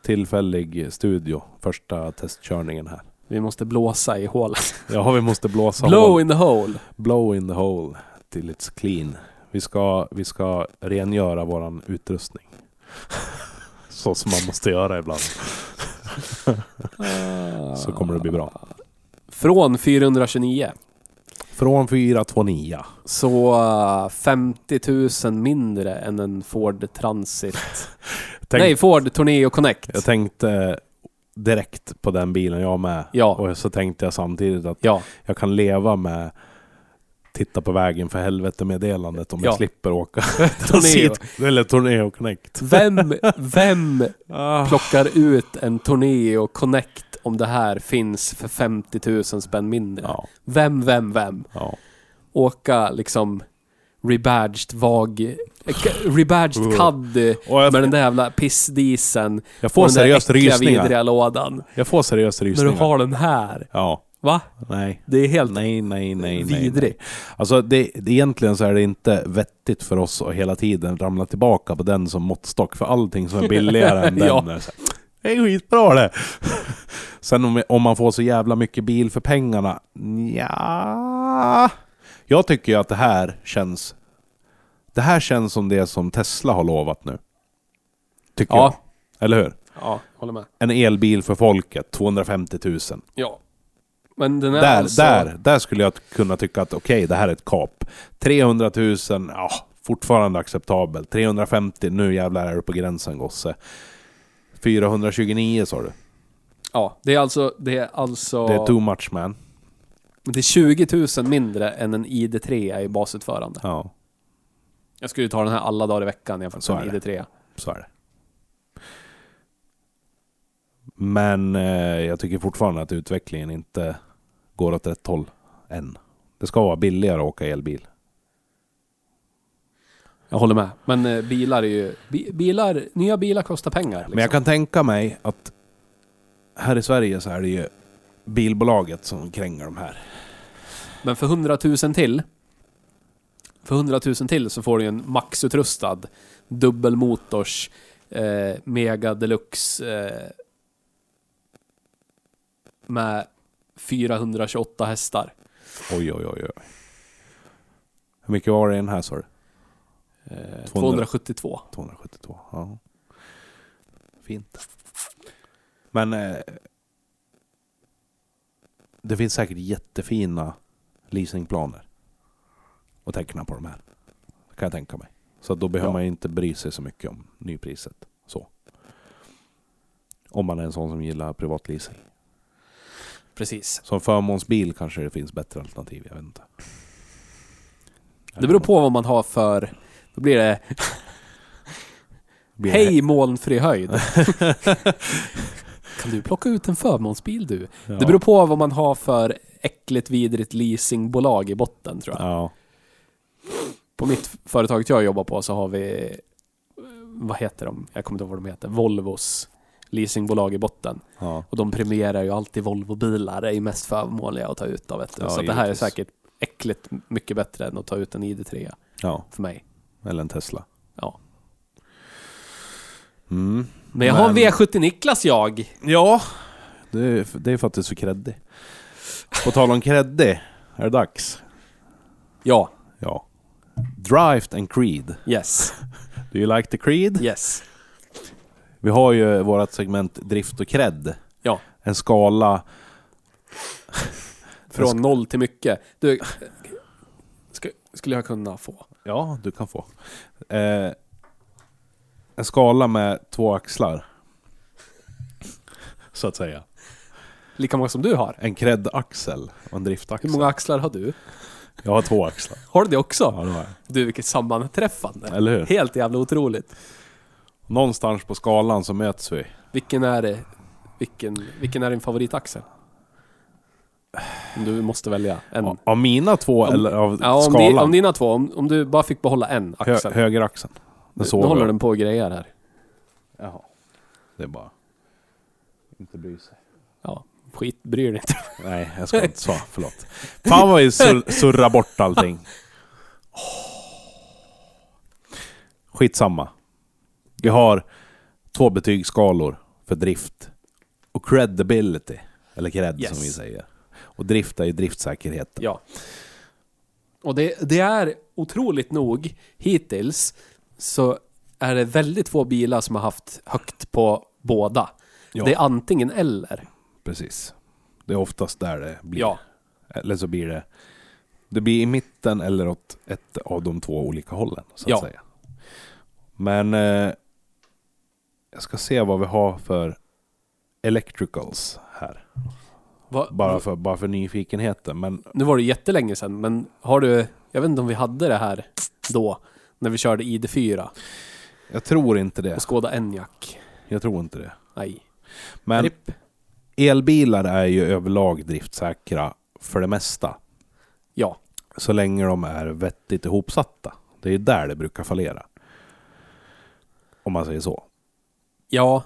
Tillfällig studio. Första testkörningen här. Vi måste blåsa i hålet. [LAUGHS] Ja, vi måste blåsa Blow hål. in the hole. Blow in the hole till it's clean. Vi ska, vi ska rengöra våran utrustning. [LAUGHS] Så som man måste göra ibland. [LAUGHS] Så kommer det bli bra. Från 429. Från 429. Så eh, 50 000 mindre än en Ford Transit. [LAUGHS] Tänk, Nej, Ford Tourneo Connect. Jag tänkte direkt på den bilen jag med. Ja. Och så tänkte jag samtidigt att Ja, jag kan leva med titta på vägen för helvete meddelandet om Ja. jag slipper åka [LAUGHS] Tourneo. [LAUGHS] eller Tourneo Connect. Vem, vem Ah. plockar ut en Tourneo Connect om det här finns för 50 000 spänn mindre? Ja, Vem, vem, vem? ja. Åka liksom rebadged vag... Rebadged. CAD med den där jävla pissdisen. jag Och får den där seriöst äckliga, rysningar. vidriga lådan. Jag får seriöst När du rysningar. har den här. Ja, Va? nej. Det är helt Nej, nej, nej, nej. vidrig. Alltså det, det, egentligen så är det inte vettigt för oss att hela tiden ramla tillbaka på den som måttstock. För allting som är billigare än [LAUGHS] den Ja. Det är skitbra det! [LAUGHS] Sen om, om man får så jävla mycket bil för pengarna, ja. Jag tycker ju att det här känns... Det här känns som det som Tesla har lovat nu. Tycker Ja. jag. Eller hur? Ja, håller med. En elbil för folket, 250 000. Ja. Men den är Där, alltså... där, där skulle jag kunna tycka att okej, det här är ett kap. 300 000, ja, fortfarande acceptabelt. 350, nu jävlar är du på gränsen gosse. 429 sa du. Ja, det är alltså... Det är alltså... Det är too much man. det är 20 000 mindre än en ID3 i basutförande. Ja, Jag skulle ju ta den här alla dagar i veckan jämfört med en är det. ID3. så är det. Men eh, jag tycker fortfarande att utvecklingen inte går åt rätt håll än. Det ska vara billigare att åka elbil. Jag håller med. Men eh, bilar är ju... Bi, bilar, nya bilar kostar pengar. Liksom. Men jag kan tänka mig att här i Sverige så är det ju bilbolaget som kränger de här. Men för 100 000 till... För 100 000 till så får du en maxutrustad dubbelmotors eh, Mega Deluxe eh, med 428 hästar. Oj, oj, oj, oj. Hur mycket var det i den här sa du? Eh, 200. 272. 272. Ja. Fint. Men eh, det finns säkert jättefina leasingplaner att teckna på de här. Kan jag tänka mig. Så då behöver Ja. man inte bry sig så mycket om nypriset. Så. Om man är en sån som gillar privatleasing. Precis. Som förmånsbil kanske det finns bättre alternativ, jag vet inte. Det beror på vad man har för... Då blir det Blir Hej molnfri höjd. [LAUGHS] kan du plocka ut en förmånsbil du? Ja. Det beror på vad man har för äckligt vidrigt leasingbolag i botten tror jag. Ja. På mitt företaget jag jobbar på så har vi, eh, vad heter de? Jag kommer inte ihåg vad de heter. Volvos leasingbolag i botten. ja. Och de premierar ju alltid Volvo-bilar, är ju mest förmånliga att ta ut av. Vet du. Ja, så att det här är givetvis. säkert äckligt mycket bättre än att ta ut en ID3 ja. för mig. Eller en Tesla. Ja. Mm. Men jag har en Men- V70 Niklas jag. Ja, det är, det är för kreddig. På tal om kreddig, är det dags? Ja. Ja. Drive and Creed. Yes. [LAUGHS] Do you like the Creed? Yes. Vi har ju vårt segment Drift och Cred. Ja. En skala... Från noll till mycket. Du, skulle jag kunna få? Ja, du kan få. Eh, en skala med två axlar. Så att säga. Lika många som du har. En cred-axel och en driftaxel. Hur många axlar har du? Jag har två axlar. [LAUGHS] Har du det också? Ja, det har jag. Du, vilket sammanträffande. Eller hur? Helt jävla otroligt. Någonstans på skalan så möts vi. Vilken är det? Vilken, vilken är din favoritaxel? Du måste välja en. Av- mina två Om- eller av Ja, om, skalan? di, om dina två, om, om du bara fick behålla en Hö, axel. högeraxeln. Den nu såg håller den på och grejer här. Jaha. Det är bara... Inte bry sig. Ja, skit, bryr dig inte. [LAUGHS] Nej, jag ska inte svara. Förlåt. Fan vad vi sur, surrar bort allting. Skitsamma. Vi har två betygsskalor för drift. Och credibility. Eller cred Yes. som vi säger. Och drift är ju driftsäkerheten. Ja. Och det, det är otroligt nog, hittills, så är det väldigt få bilar som har haft högt på båda. Ja. Det är antingen eller. Precis. Det är oftast där det blir. Ja. Eller så blir det... Det blir i mitten eller åt ett av de två olika hållen. Så att Ja. säga. Men... Eh, jag ska se vad vi har för electricals här. Va, Bara för, bara för nyfikenheten. Men Nu var det jättelänge sedan, men har du... Jag vet inte om vi hade det här då, när vi körde ID4 jag tror inte det. och Skoda Enyaq. Jag tror inte det. Nej. Men RIP. elbilar är ju överlag driftsäkra för det mesta. Ja. Så länge de är vettigt ihopsatta. Det är där det brukar fallera. Om man säger så. Ja.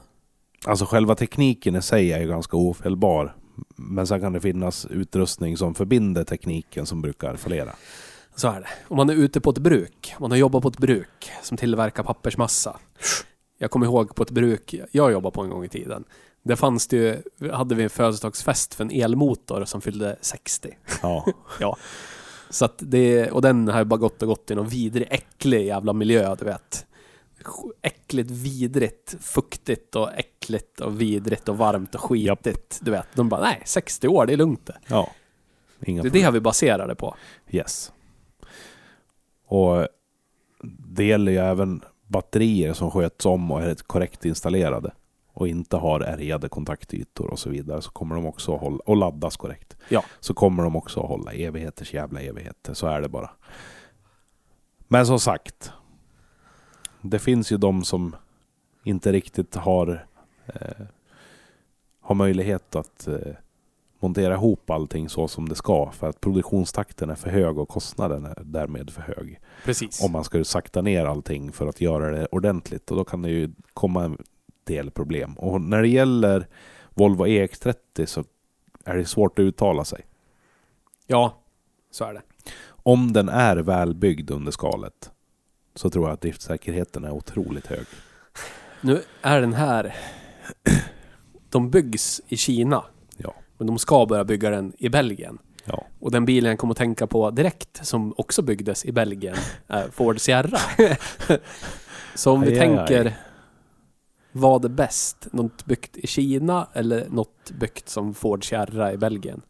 Alltså själva tekniken i sig är ju ganska ofelbar. Men sen kan det finnas utrustning som förbinder tekniken som brukar fallera. Så är det. Om man är ute på ett bruk, man har jobbat på ett bruk som tillverkar pappersmassa. Jag kommer ihåg på ett bruk jag jobbade på en gång i tiden. Där fanns det ju, hade vi en födelsedagsfest för en elmotor som fyllde 60. Ja, [LAUGHS] Ja. Så att det, och den har ju bara gått och gått i någon vidrig, äcklig jävla miljö, du vet. Äckligt, vidrigt, fuktigt och äckligt och vidrigt och varmt och skitigt. Du vet, de bara nej, 60 år, det är lugnt det. ja. Inga Det är det vi baserar det på. Yes. Och det gäller ju även batterier som sköts om och är korrekt installerade och inte har ärgade kontaktytor och så vidare så kommer de också att hålla, och laddas korrekt. Ja. Så kommer de också att hålla evigheters jävla evigheter. Så är det bara. Men som sagt. Det finns ju de som inte riktigt har eh, har möjlighet att eh, montera ihop allting så som det ska för att produktionstakten är för hög och kostnaden är därmed för hög. Precis. Om man ska sakta ner allting för att göra det ordentligt och då kan det ju komma en del problem. Och när det gäller Volvo EX30 så är det svårt att uttala sig. Ja, så är det. Om den är välbyggd under skalet så tror jag att driftsäkerheten är otroligt hög. Nu är den här... De byggs i Kina. Ja. Men de ska börja bygga den i Belgien. Ja. Och den bilen jag kommer att tänka på direkt, som också byggdes i Belgien, är Ford Sierra. [LAUGHS] Så om vi aj. tänker, vad är bäst? Något byggt i Kina eller något byggt som Ford Sierra i Belgien?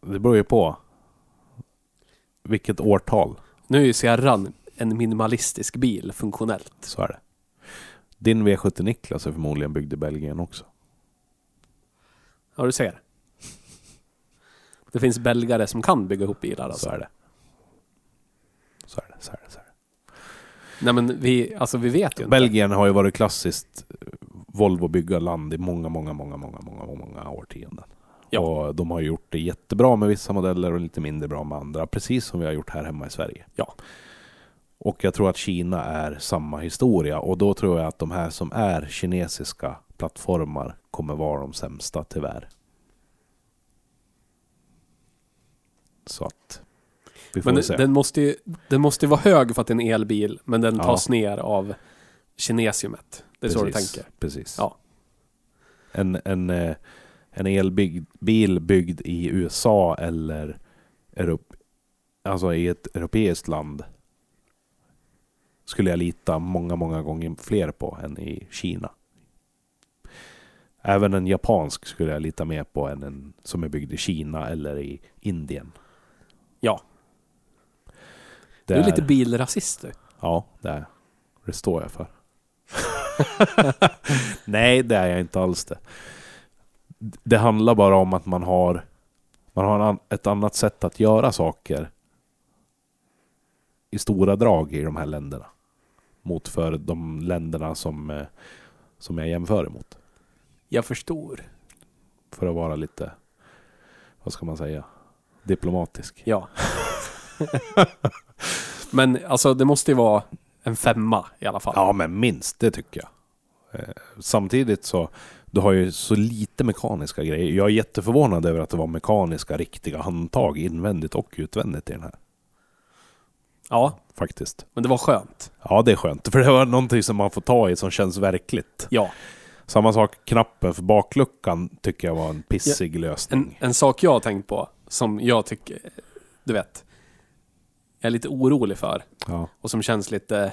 Det beror ju på vilket årtal. Nu är ju Sierran en minimalistisk bil, funktionellt. Så är det. Din V70 Niklas är förmodligen byggd i Belgien också. Ja, du ser. Det finns belgare som kan bygga ihop bilar alltså. Så är det. Så är det. Så är det, så är det. Nej men vi, alltså vi vet ju inte. Belgien har ju varit klassiskt eh, Volvo byggarland i många, många, många, många, många, många årtionden. Ja. Och de har gjort det jättebra med vissa modeller och lite mindre bra med andra. Precis som vi har gjort här hemma i Sverige. Ja. Och jag tror att Kina är samma historia. Och då tror jag att de här som är kinesiska plattformar kommer vara de sämsta tyvärr. Så att... Vi får Men se. den, måste ju, den måste vara hög för att det är en elbil, men den Ja. tas ner av kinesiumet. Det är så du Precis, tänker. Precis. Ja. En, en, eh, en elbil byggd i USA eller Europ, alltså i ett europeiskt land skulle jag lita många, många gånger fler på än i Kina. Även en japansk skulle jag lita mer på än en som är byggd i Kina eller i Indien. Ja. Det Du är lite bilrasist du. Ja, det är Det står jag för. [LAUGHS] Nej, det är jag inte alls det. Det handlar bara om att man har, man har an- ett annat sätt att göra saker i stora drag i de här länderna. Mot för de länderna som, eh, som jag jämför emot. Jag förstår. För att vara lite, vad ska man säga, diplomatisk. Ja. [LAUGHS] Men alltså det måste ju vara en femma i alla fall. Ja, men minst, det tycker jag. Eh, Samtidigt så, du har ju så lite mekaniska grejer. Jag är jätteförvånad över att det var mekaniska, riktiga handtag invändigt och utvändigt i den här. ja, Faktiskt. men det var skönt. Ja, det är skönt. För det var någonting som man får ta i som känns verkligt. Ja. Samma sak, knappen för bakluckan tycker jag var en pissig En, lösning. en sak jag har tänkt på, som jag tycker, du vet, jag är lite orolig för Ja. och som känns lite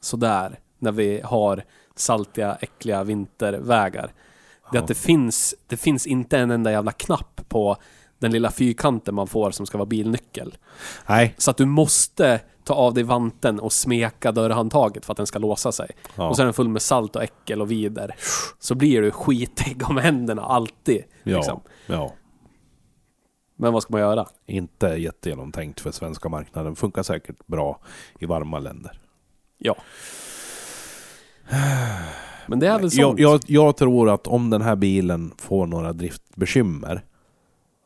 sådär när vi har saltiga, äckliga vintervägar. Det är att det finns, det finns inte en enda jävla knapp på den lilla fyrkanten man får som ska vara bilnyckel. Nej. Så att du måste ta av dig vanten och smeka dörrhandtaget för att den ska låsa sig. Ja. Och så är den full med salt och äckel och vider. Så blir du skitig om händerna, alltid. ja. Liksom. ja. Men vad ska man göra? Inte jättegenomtänkt för svenska marknaden. Funkar säkert bra i varma länder. Ja. Men det är väl Jag, sånt. jag, jag tror att om den här bilen får några driftbekymmer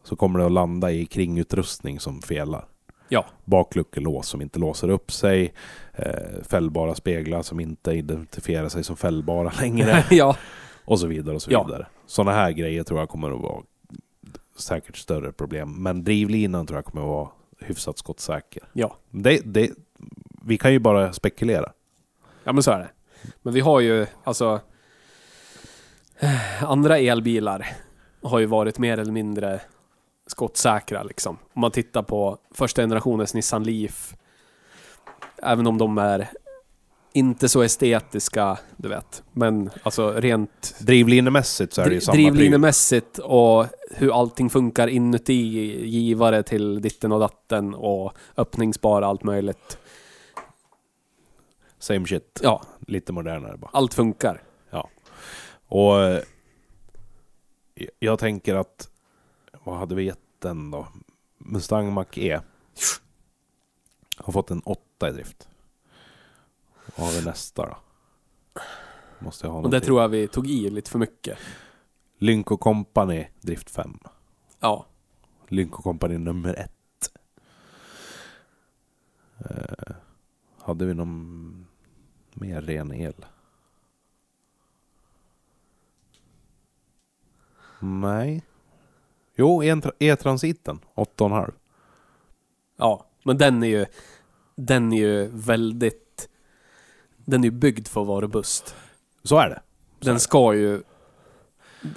så kommer det att landa i kringutrustning som felar. Ja. Bakluckelås som inte låser upp sig, eh, fällbara speglar som inte identifierar sig som fällbara [LAUGHS] längre [LAUGHS] ja. och så vidare. och så Ja. vidare. Sådana här grejer tror jag kommer att vara säkert större problem. Men drivlinan tror jag kommer att vara hyfsat skottsäker. Ja. Det, det, vi kan ju bara spekulera. Ja men så är det. Men vi har ju, alltså... eh, Andra elbilar har ju varit mer eller mindre skottsäkra liksom. Om man tittar på första generationens Nissan Leaf. Även om de är inte så estetiska, du vet. Men alltså rent Drivlinemässigt så är det ju samma drivlinemässigt och hur allting funkar inuti, givare till ditten och datten och öppningsbara allt möjligt. Same shit. Ja, Lite modernare bara. allt funkar. Och eh, jag tänker att, vad hade vi gett den då? Mustang Mach-E har fått en 8 i drift. Vad har vi nästa då? Måste jag ha Och det tror jag vi tog i lite för mycket. Lynk Company drift 5. Ja. Lynk Company nummer 1. Eh, hade vi någon mer ren el? Nej. Jo, en- E-transiten. 8,5. Ja, men den är ju... Den är ju väldigt... Den är ju byggd för att vara robust. Så är det. Så är Den det. ska ju...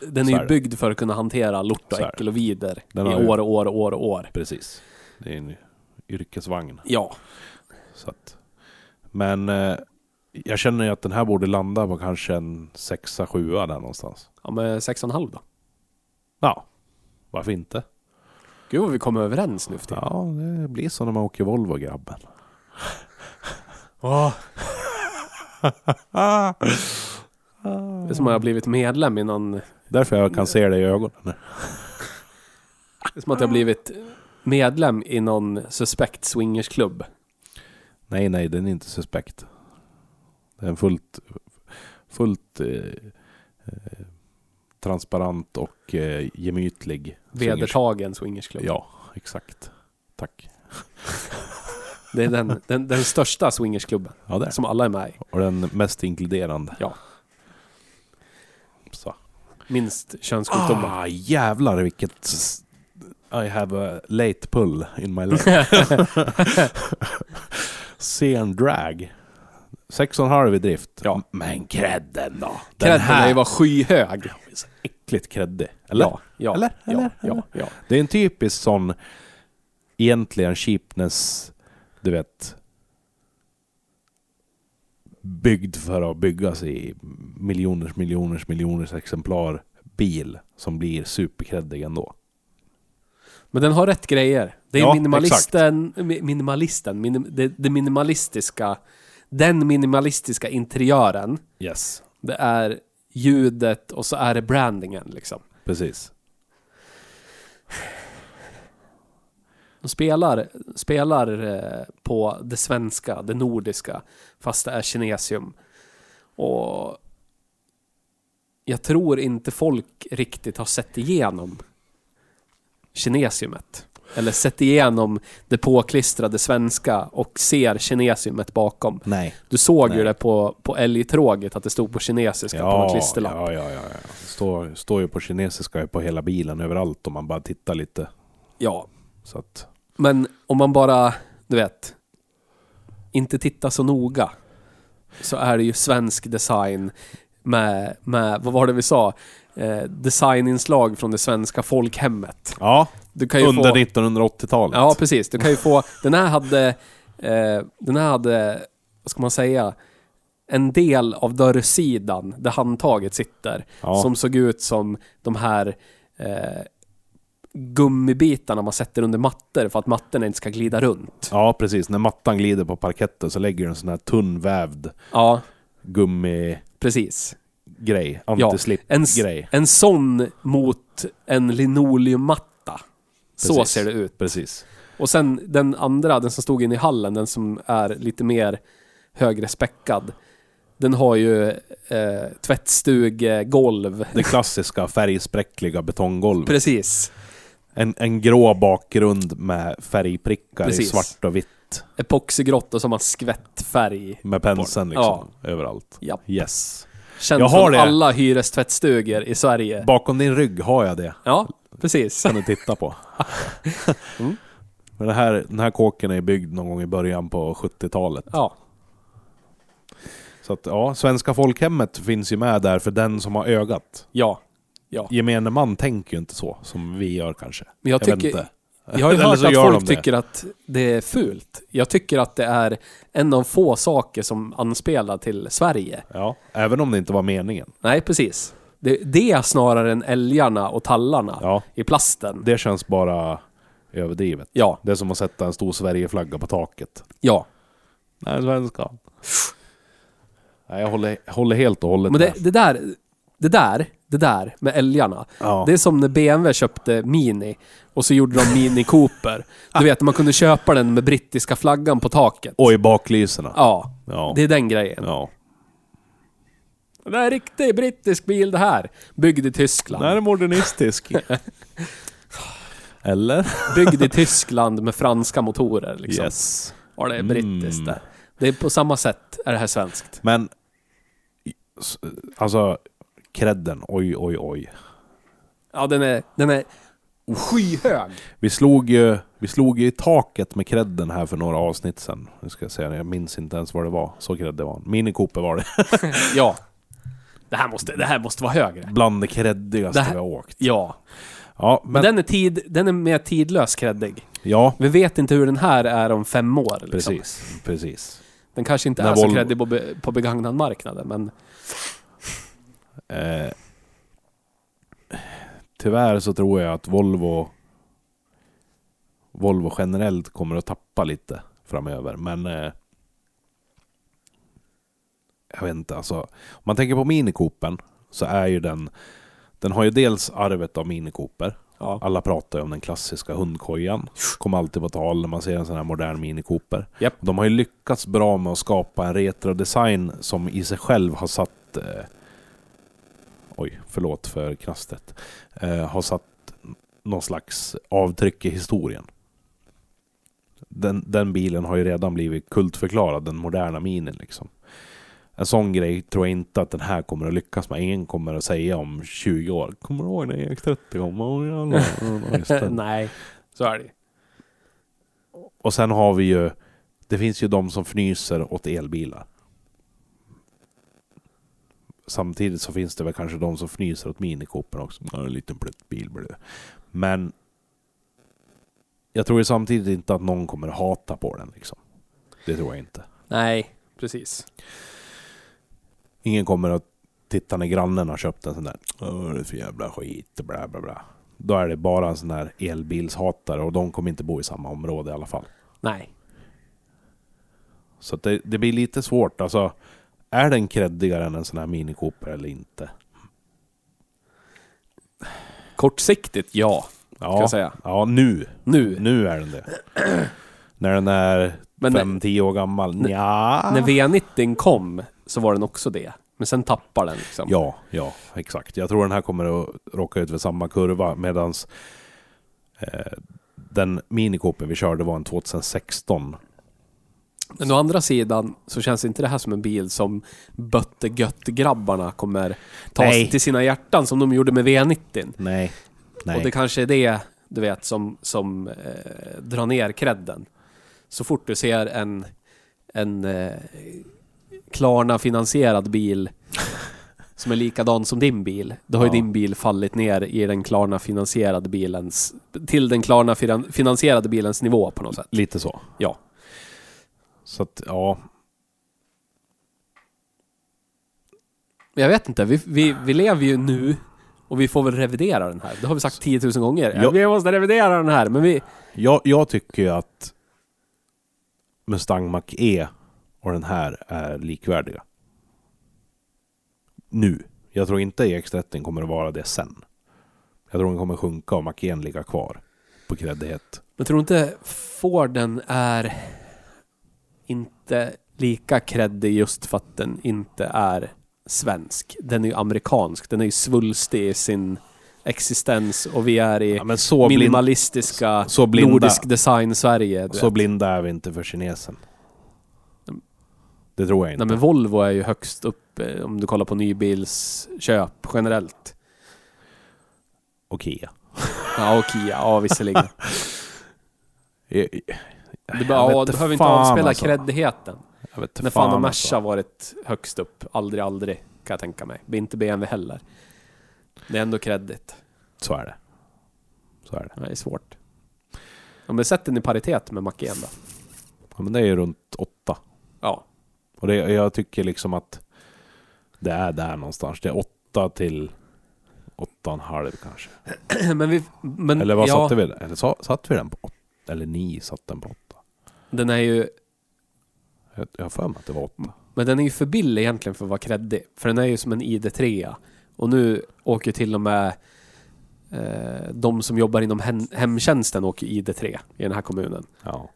Den är är ju det. byggd för att kunna hantera lort och är det. äckel och vider i år och år och år och år. Precis. Det är en yrkesvagn. Ja. Så att. Men eh, jag känner ju att den här borde landa på kanske en sexa, sjua där någonstans. Ja, med 6,5 då. Ja, varför inte? Gud vad vi kommer överens nu för tiden. Ja, det blir så när man åker Volvo grabben. Det är som att jag har blivit medlem i någon... Det Därför jag kan se det i ögonen. är som att jag har blivit medlem i någon suspekt swingersklubb. Nej, nej, den är inte suspekt. Det är en fullt, fullt eh, eh, transparent och eh, gemytlig swingers- Vedertagen swingersklubb. Ja, exakt. Tack. [LAUGHS] Det är den, den, den största swingersklubben Ja, det som alla är med i. Och den mest inkluderande. Ja. Så. Minst könssjukdomar. Ah, jävlar vilket... I have a late pull in my leg. [LAUGHS] [LAUGHS] Sen drag. 6,5 i drift. Ja. Men credden då? Den Credden här är ju var skyhög. är så äckligt creddig. Eller? Ja, ja, Eller? ja, Eller? ja, Eller? ja. Det är en typisk sån egentligen cheapness, du vet, byggd för att byggas i miljoners, miljoners, miljoners exemplar bil som blir superkreddig ändå. Men den har rätt grejer. Det är Ja, minimalisten, mi- minimalisten, minim, det, det minimalistiska, den minimalistiska interiören. Yes. Det är ljudet och så är det brandingen liksom. Precis. De spelar, spelar eh, på det svenska, det nordiska, fast det är kinesium. Och jag tror inte folk riktigt har sett igenom kinesiumet. Eller sett igenom det påklistrade svenska och ser kinesiumet bakom. Nej. Du såg ju Nej. det på, på älgtråget att det stod på kinesiska på någon klisterlapp. ja, ja, ja, ja. Står, står ju på kinesiska på hela bilen överallt om man bara tittar lite. ja. Så att, Men om man bara, du vet, inte tittar så noga. Så är det ju svensk design med, med vad var det vi sa? Eh, designinslag från det svenska folkhemmet. ja, Du kan ju under få... 1980-talet. Ja, precis. Du kan ju få... Den här hade... Eh, den här hade, vad ska man säga? En del av dörrsidan där handtaget sitter. Ja. Som såg ut som de här eh, gummibitarna man sätter under mattor för att mattorna inte ska glida runt. ja, precis. När mattan glider på parketten så lägger du en sån här tunnvävd Ja, gummigrej. precis. En, Antislip-grej. en sån mot en linoleummatta. Så ser det ut. Precis. Och sen den andra, den som stod inne i hallen, den som är lite mer högre späckad. Den har ju eh, tvättstugegolv. Det klassiska färgspräckliga betonggolvet. Precis. En, en grå bakgrund med färgprickar Precis. i svart och vitt. Epoxigrått och så har man skvättfärg. Med penseln liksom. Överallt. Ja. Yes. Känd Jag har från det. alla hyrestvättstugor i Sverige. Bakom din rygg har jag det. Ja, precis. kan du titta på. [LAUGHS] Mm. Men det här, den här kåken är byggd någon gång i början på 70-talet. Ja, Så att ja, Svenska folkhemmet finns ju med där för den som har ögat. ja, ja. Gemene man tänker ju inte så som vi gör kanske. Men jag tycker... Jag har ju [LAUGHS] hört att folk de tycker att det är fult. Jag tycker att det är en av få saker som anspelar till Sverige. Ja, även om det inte var meningen. Nej, precis. Det, det är snarare än älgarna och tallarna Ja, i plasten. det känns bara överdrivet. Ja, Det är som att sätta en stor Sverigeflagga på taket. ja. Nej, svenska. Nej, jag håller, håller helt och hållet Men det, med. det där, det där, det där med älgarna. Ja. Det är som när BMW köpte Mini och så gjorde de Mini Cooper. Du vet, man kunde köpa den med brittiska flaggan på taket. Och i baklyserna. Ja, Ja. det är den grejen. ja. Det är en riktig brittisk bil det här. Byggd i Tyskland. Den här är modernistisk. [LAUGHS] Eller? Byggd i Tyskland med franska motorer liksom. Yes. Ja, det är Mm. brittiskt där. Det är på samma sätt är det här svenskt. Men... Alltså, credden. Oj, oj, oj. Ja, den är, den är skyhög. Vi slog ju vi slog ju i taket med credden här för några avsnitt sen. Nu ska jag säga, jag minns inte ens vad det var. Så cred det var. Mini Cooper var det. [LAUGHS] Ja. Det här måste, det här måste vara högre. Bland det creddigaste vi har åkt. Ja. Ja, Men men... den är, tid, den är mer tidlös kreddig. Ja, Vi vet inte hur den här är om fem år. Liksom. precis. Precis. Den kanske inte När är så Volvo- kreddig på, be, på begagnad marknaden, men Eh, tyvärr så tror jag att Volvo Volvo generellt kommer att tappa lite framöver. Men eh, jag vet inte, alltså. Om man tänker på Mini Coopen så är ju den den har ju dels arvet av Mini Cooper. ja. Alla pratar ju om den klassiska hundkojan. Kommer alltid på tal när man ser en sån här modern Mini Cooper. Japp. De har ju lyckats bra med att skapa en retro-design som i sig själv har satt... Eh, oj, förlåt för knastret. Eh, har satt någon slags avtryck i historien. Den, den bilen har ju redan blivit kultförklarad, den moderna minin liksom. En sån grej tror jag inte att den här kommer att lyckas med. Ingen kommer att säga om 20 år. Kommer du ihåg när EX30 kom? Jävlar. Nej, så är det Och sen har vi ju... Det finns ju de som fnyser åt elbilar. Samtidigt så finns det väl kanske de som fnyser åt Mini Cooper också. Ja, en liten pluttbil blir det. Men... jag tror ju samtidigt inte att någon kommer att hata på den liksom. Det tror jag inte. Nej, precis. Ingen kommer att titta när grannen har köpt en sån där. Åh, det är för jävla skit, bla bla bla. Då är det bara en sån där elbilshatare och de kommer inte bo i samma område i alla fall. Nej. Så det, det blir lite svårt. Alltså, är den creddigare än en sån här Mini Cooper eller inte? Kortsiktigt, ja. Ska Ja, jag säga. ja nu. Nu. Nu är den det. när den är Men 5-10 år gammal. Ja. När V90 kom så var den också det. Men sen tappar den liksom. Ja, ja, exakt. Jag tror den här kommer att råka ut för samma kurva medans eh, den Mini Cooper vi körde var en 2016. Men å andra sidan så känns inte det här som en bil som bötte gött-grabbarna kommer ta Nej. till sina hjärtan som de gjorde med V90. Nej. Nej. Och det kanske är det, du vet, som, som eh, drar ner credden. Så fort du ser en, en eh, Klarna-finansierad bil som är likadan som din bil, då har ju Ja. din bil fallit ner i den Klarna-finansierade bilens, till den Klarna-finansierade bilens nivå på något sätt. Lite så. Ja. Så att, ja. Jag vet inte, vi, vi, vi lever ju nu och vi får väl revidera den här. Det har vi sagt 10 000 gånger. Ja. Vi måste revidera den här, men vi... Jag, jag tycker ju att Mustang Mach-E och den här är likvärdiga. Nu. Jag tror inte EX30 kommer att vara det sen. Jag tror den kommer sjunka och Mach-E ligga kvar på kreddighet. Men tror inte Forden är inte lika kreddig just för att den inte är svensk? Den är ju amerikansk. Den är ju svulstig i sin existens och vi är i Ja, så, blind, minimalistiska så blinda, nordisk design Sverige. så vet. blinda är vi inte för kinesen. Det tror jag inte. Nej men Volvo är ju högst upp eh, om du kollar på nybilsköp generellt. Och Kia. [LAUGHS] Ja och Kia, ja visserligen. [LAUGHS] Jag, Du, bara, ja, du behöver inte avspela creddigheten. Jag vet När fan fan Merca alltså. varit högst upp? Aldrig, aldrig kan jag tänka mig. Inte BMW heller. Det är ändå kreddigt. Så är det. Så är det. Det är svårt. Ja, men sätt den i paritet med Mac då. Ja, men det är ju runt åtta. Ja. Och det, jag tycker liksom att det är där någonstans. Det är åtta till åtta och en halv kanske. [CLEARS THROAT] men vi... Men, Eller vad ja, satte vi den? Eller sa, satte vi den på åtta? Eller ni satte den på åtta? Den är ju... Jag, jag har för mig att det var åtta. Men den är ju för billig egentligen för att vara kreddig. För den är ju som en ID3. Och nu åker till och med eh, de som jobbar inom hem, hemtjänsten åker ID3 i den här kommunen. Ja.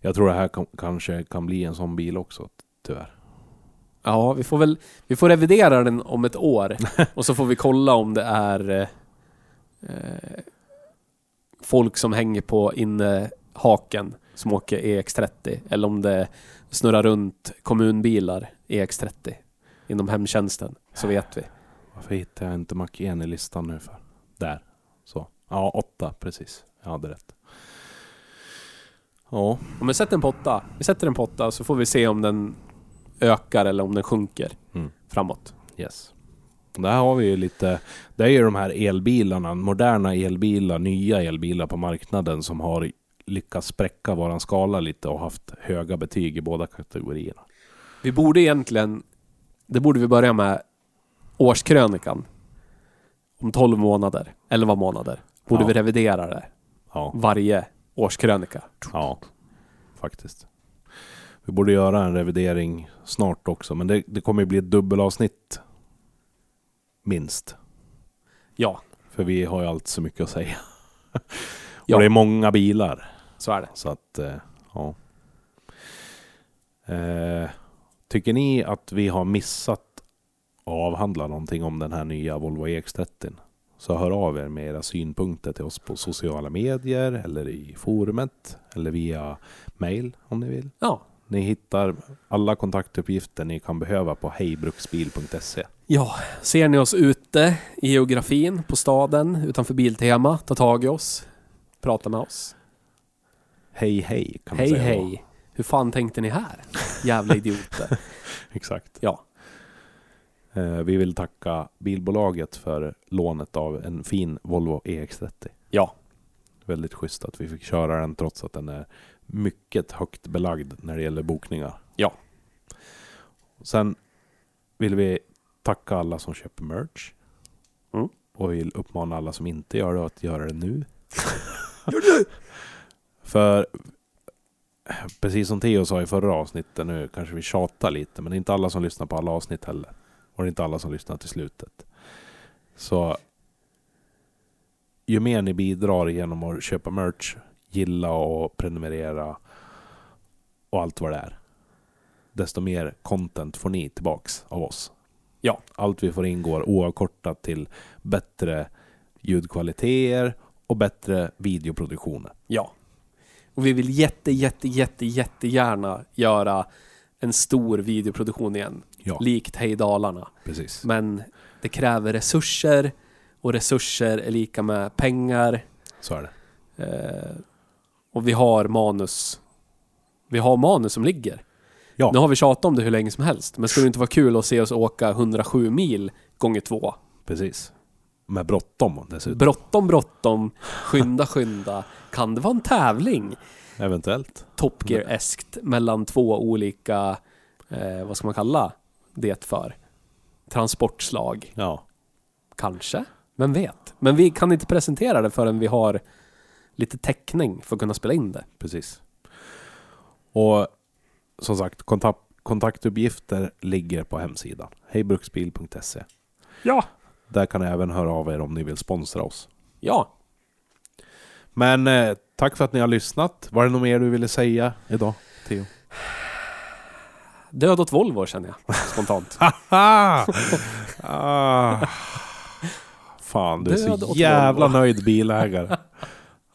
Jag tror det här kan, kanske kan bli en sån bil också, tyvärr. Ja, vi får väl vi får revidera den om ett år [LAUGHS] och så får vi kolla om det är eh, eh, folk som hänger på innehaken som åker EX30 eller om det snurrar runt kommunbilar EX30 inom hemtjänsten så vet vi. Varför hittar jag inte Mac 1 i listan nu för? Där. Så. Ja, åtta precis. Jag hade rätt. Ja. Om vi sätter den på åtta, vi sätter den på åtta så får vi se om den ökar eller om den sjunker Mm. framåt. Yes. Där har vi ju lite, det är ju de här elbilarna, moderna elbilar, nya elbilar på marknaden som har lyckats spräcka våran skala lite och haft höga betyg i båda kategorierna. Vi borde egentligen, det borde vi börja med årskrönikan. Om 12 månader, 11 månader. Borde Ja. vi revidera det Ja, varje årskrönika. ja, faktiskt. Vi borde göra en revidering snart också, men det, det kommer ju bli ett dubbelavsnitt. Minst. Ja, För vi har ju alltid så mycket att säga. [LAUGHS] Ja. Och det är många bilar. så är det. Så att, eh, ja. Eh, tycker ni att vi har missat att avhandla någonting om den här nya Volvo EX30? Så hör av er med era synpunkter till oss på sociala medier eller i forumet eller via mail om ni vill. Ja. Ni hittar alla kontaktuppgifter ni kan behöva på hejbruksbil.se. Ja, ser ni oss ute i geografin, på staden, utanför Biltema, ta tag i oss. Prata med oss. Hej hej kan man Hej säga. hej. Hur fan tänkte ni här? Jävla idioter. [LAUGHS] Exakt. Ja. Eh, vi vill tacka bilbolaget för lånet av en fin Volvo EX30. Ja. Väldigt schysst att vi fick köra den trots att den är mycket högt belagd när det gäller bokningar. Ja. Sen vill vi tacka alla som köper merch. Mm. Och vill uppmana alla som inte gör det att göra [LAUGHS] det nu. För precis som Theo sa i förra avsnittet nu kanske vi tjatar lite men det är inte alla som lyssnar på alla avsnitt heller. Och det är inte alla som lyssnar till slutet. Så ju mer ni bidrar genom att köpa merch, gilla och prenumerera och allt vad det är. Desto mer content får ni tillbaks av oss. Ja. Allt vi får in går oavkortat till bättre ljudkvaliteter och bättre videoproduktioner. Ja. Och vi vill jätte, jätte, jätte, jättegärna göra en stor videoproduktion igen. Ja, Likt Hej Dalarna. precis. Men det kräver resurser och resurser är lika med pengar. Så är det. Eh, och vi har manus. Vi har manus som ligger. Ja. Nu har vi tjatat om det hur länge som helst. Men skulle det inte vara kul att se oss åka 107 mil gånger två? Precis. Med bråttom dessutom. Bråttom, bråttom. Skynda, skynda. Kan det vara en tävling? Eventuellt. Top Gear-eskt mellan två olika, eh, vad ska man kalla det för? Transportslag. Ja. Kanske? Vem vet? Men vi kan inte presentera det förrän vi har lite täckning för att kunna spela in det. Precis. Och som sagt, kontakt, kontaktuppgifter ligger på hemsidan. hejbruksbil.se. Ja! Där kan ni även höra av er om ni vill sponsra oss. Ja. Men eh, tack för att ni har lyssnat. Var det något mer du ville säga idag, Theo? Död åt Volvo känner jag [LAUGHS] spontant. Ah. Fan, du är Död så jävla Volvo. nöjd bilägare. [LAUGHS]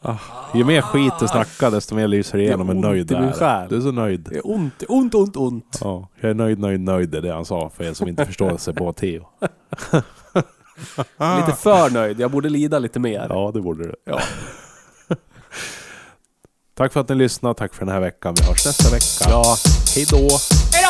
Ah. Ju mer skit du snackar, desto mer lyser det igenom hur ont nöjd du är. Du är så nöjd. Det är ont, ont, ont, ont. Ja, jag är nöjd, nöjd, nöjd. Det är det han sa för er som inte förstår sig på Theo. [LAUGHS] Lite för nöjd. Jag borde lida lite mer. Ja, det borde du. Ja. [LAUGHS] Tack för att ni lyssnade. Tack för den här veckan. Vi hörs nästa vecka. Ja. Hej då! Hej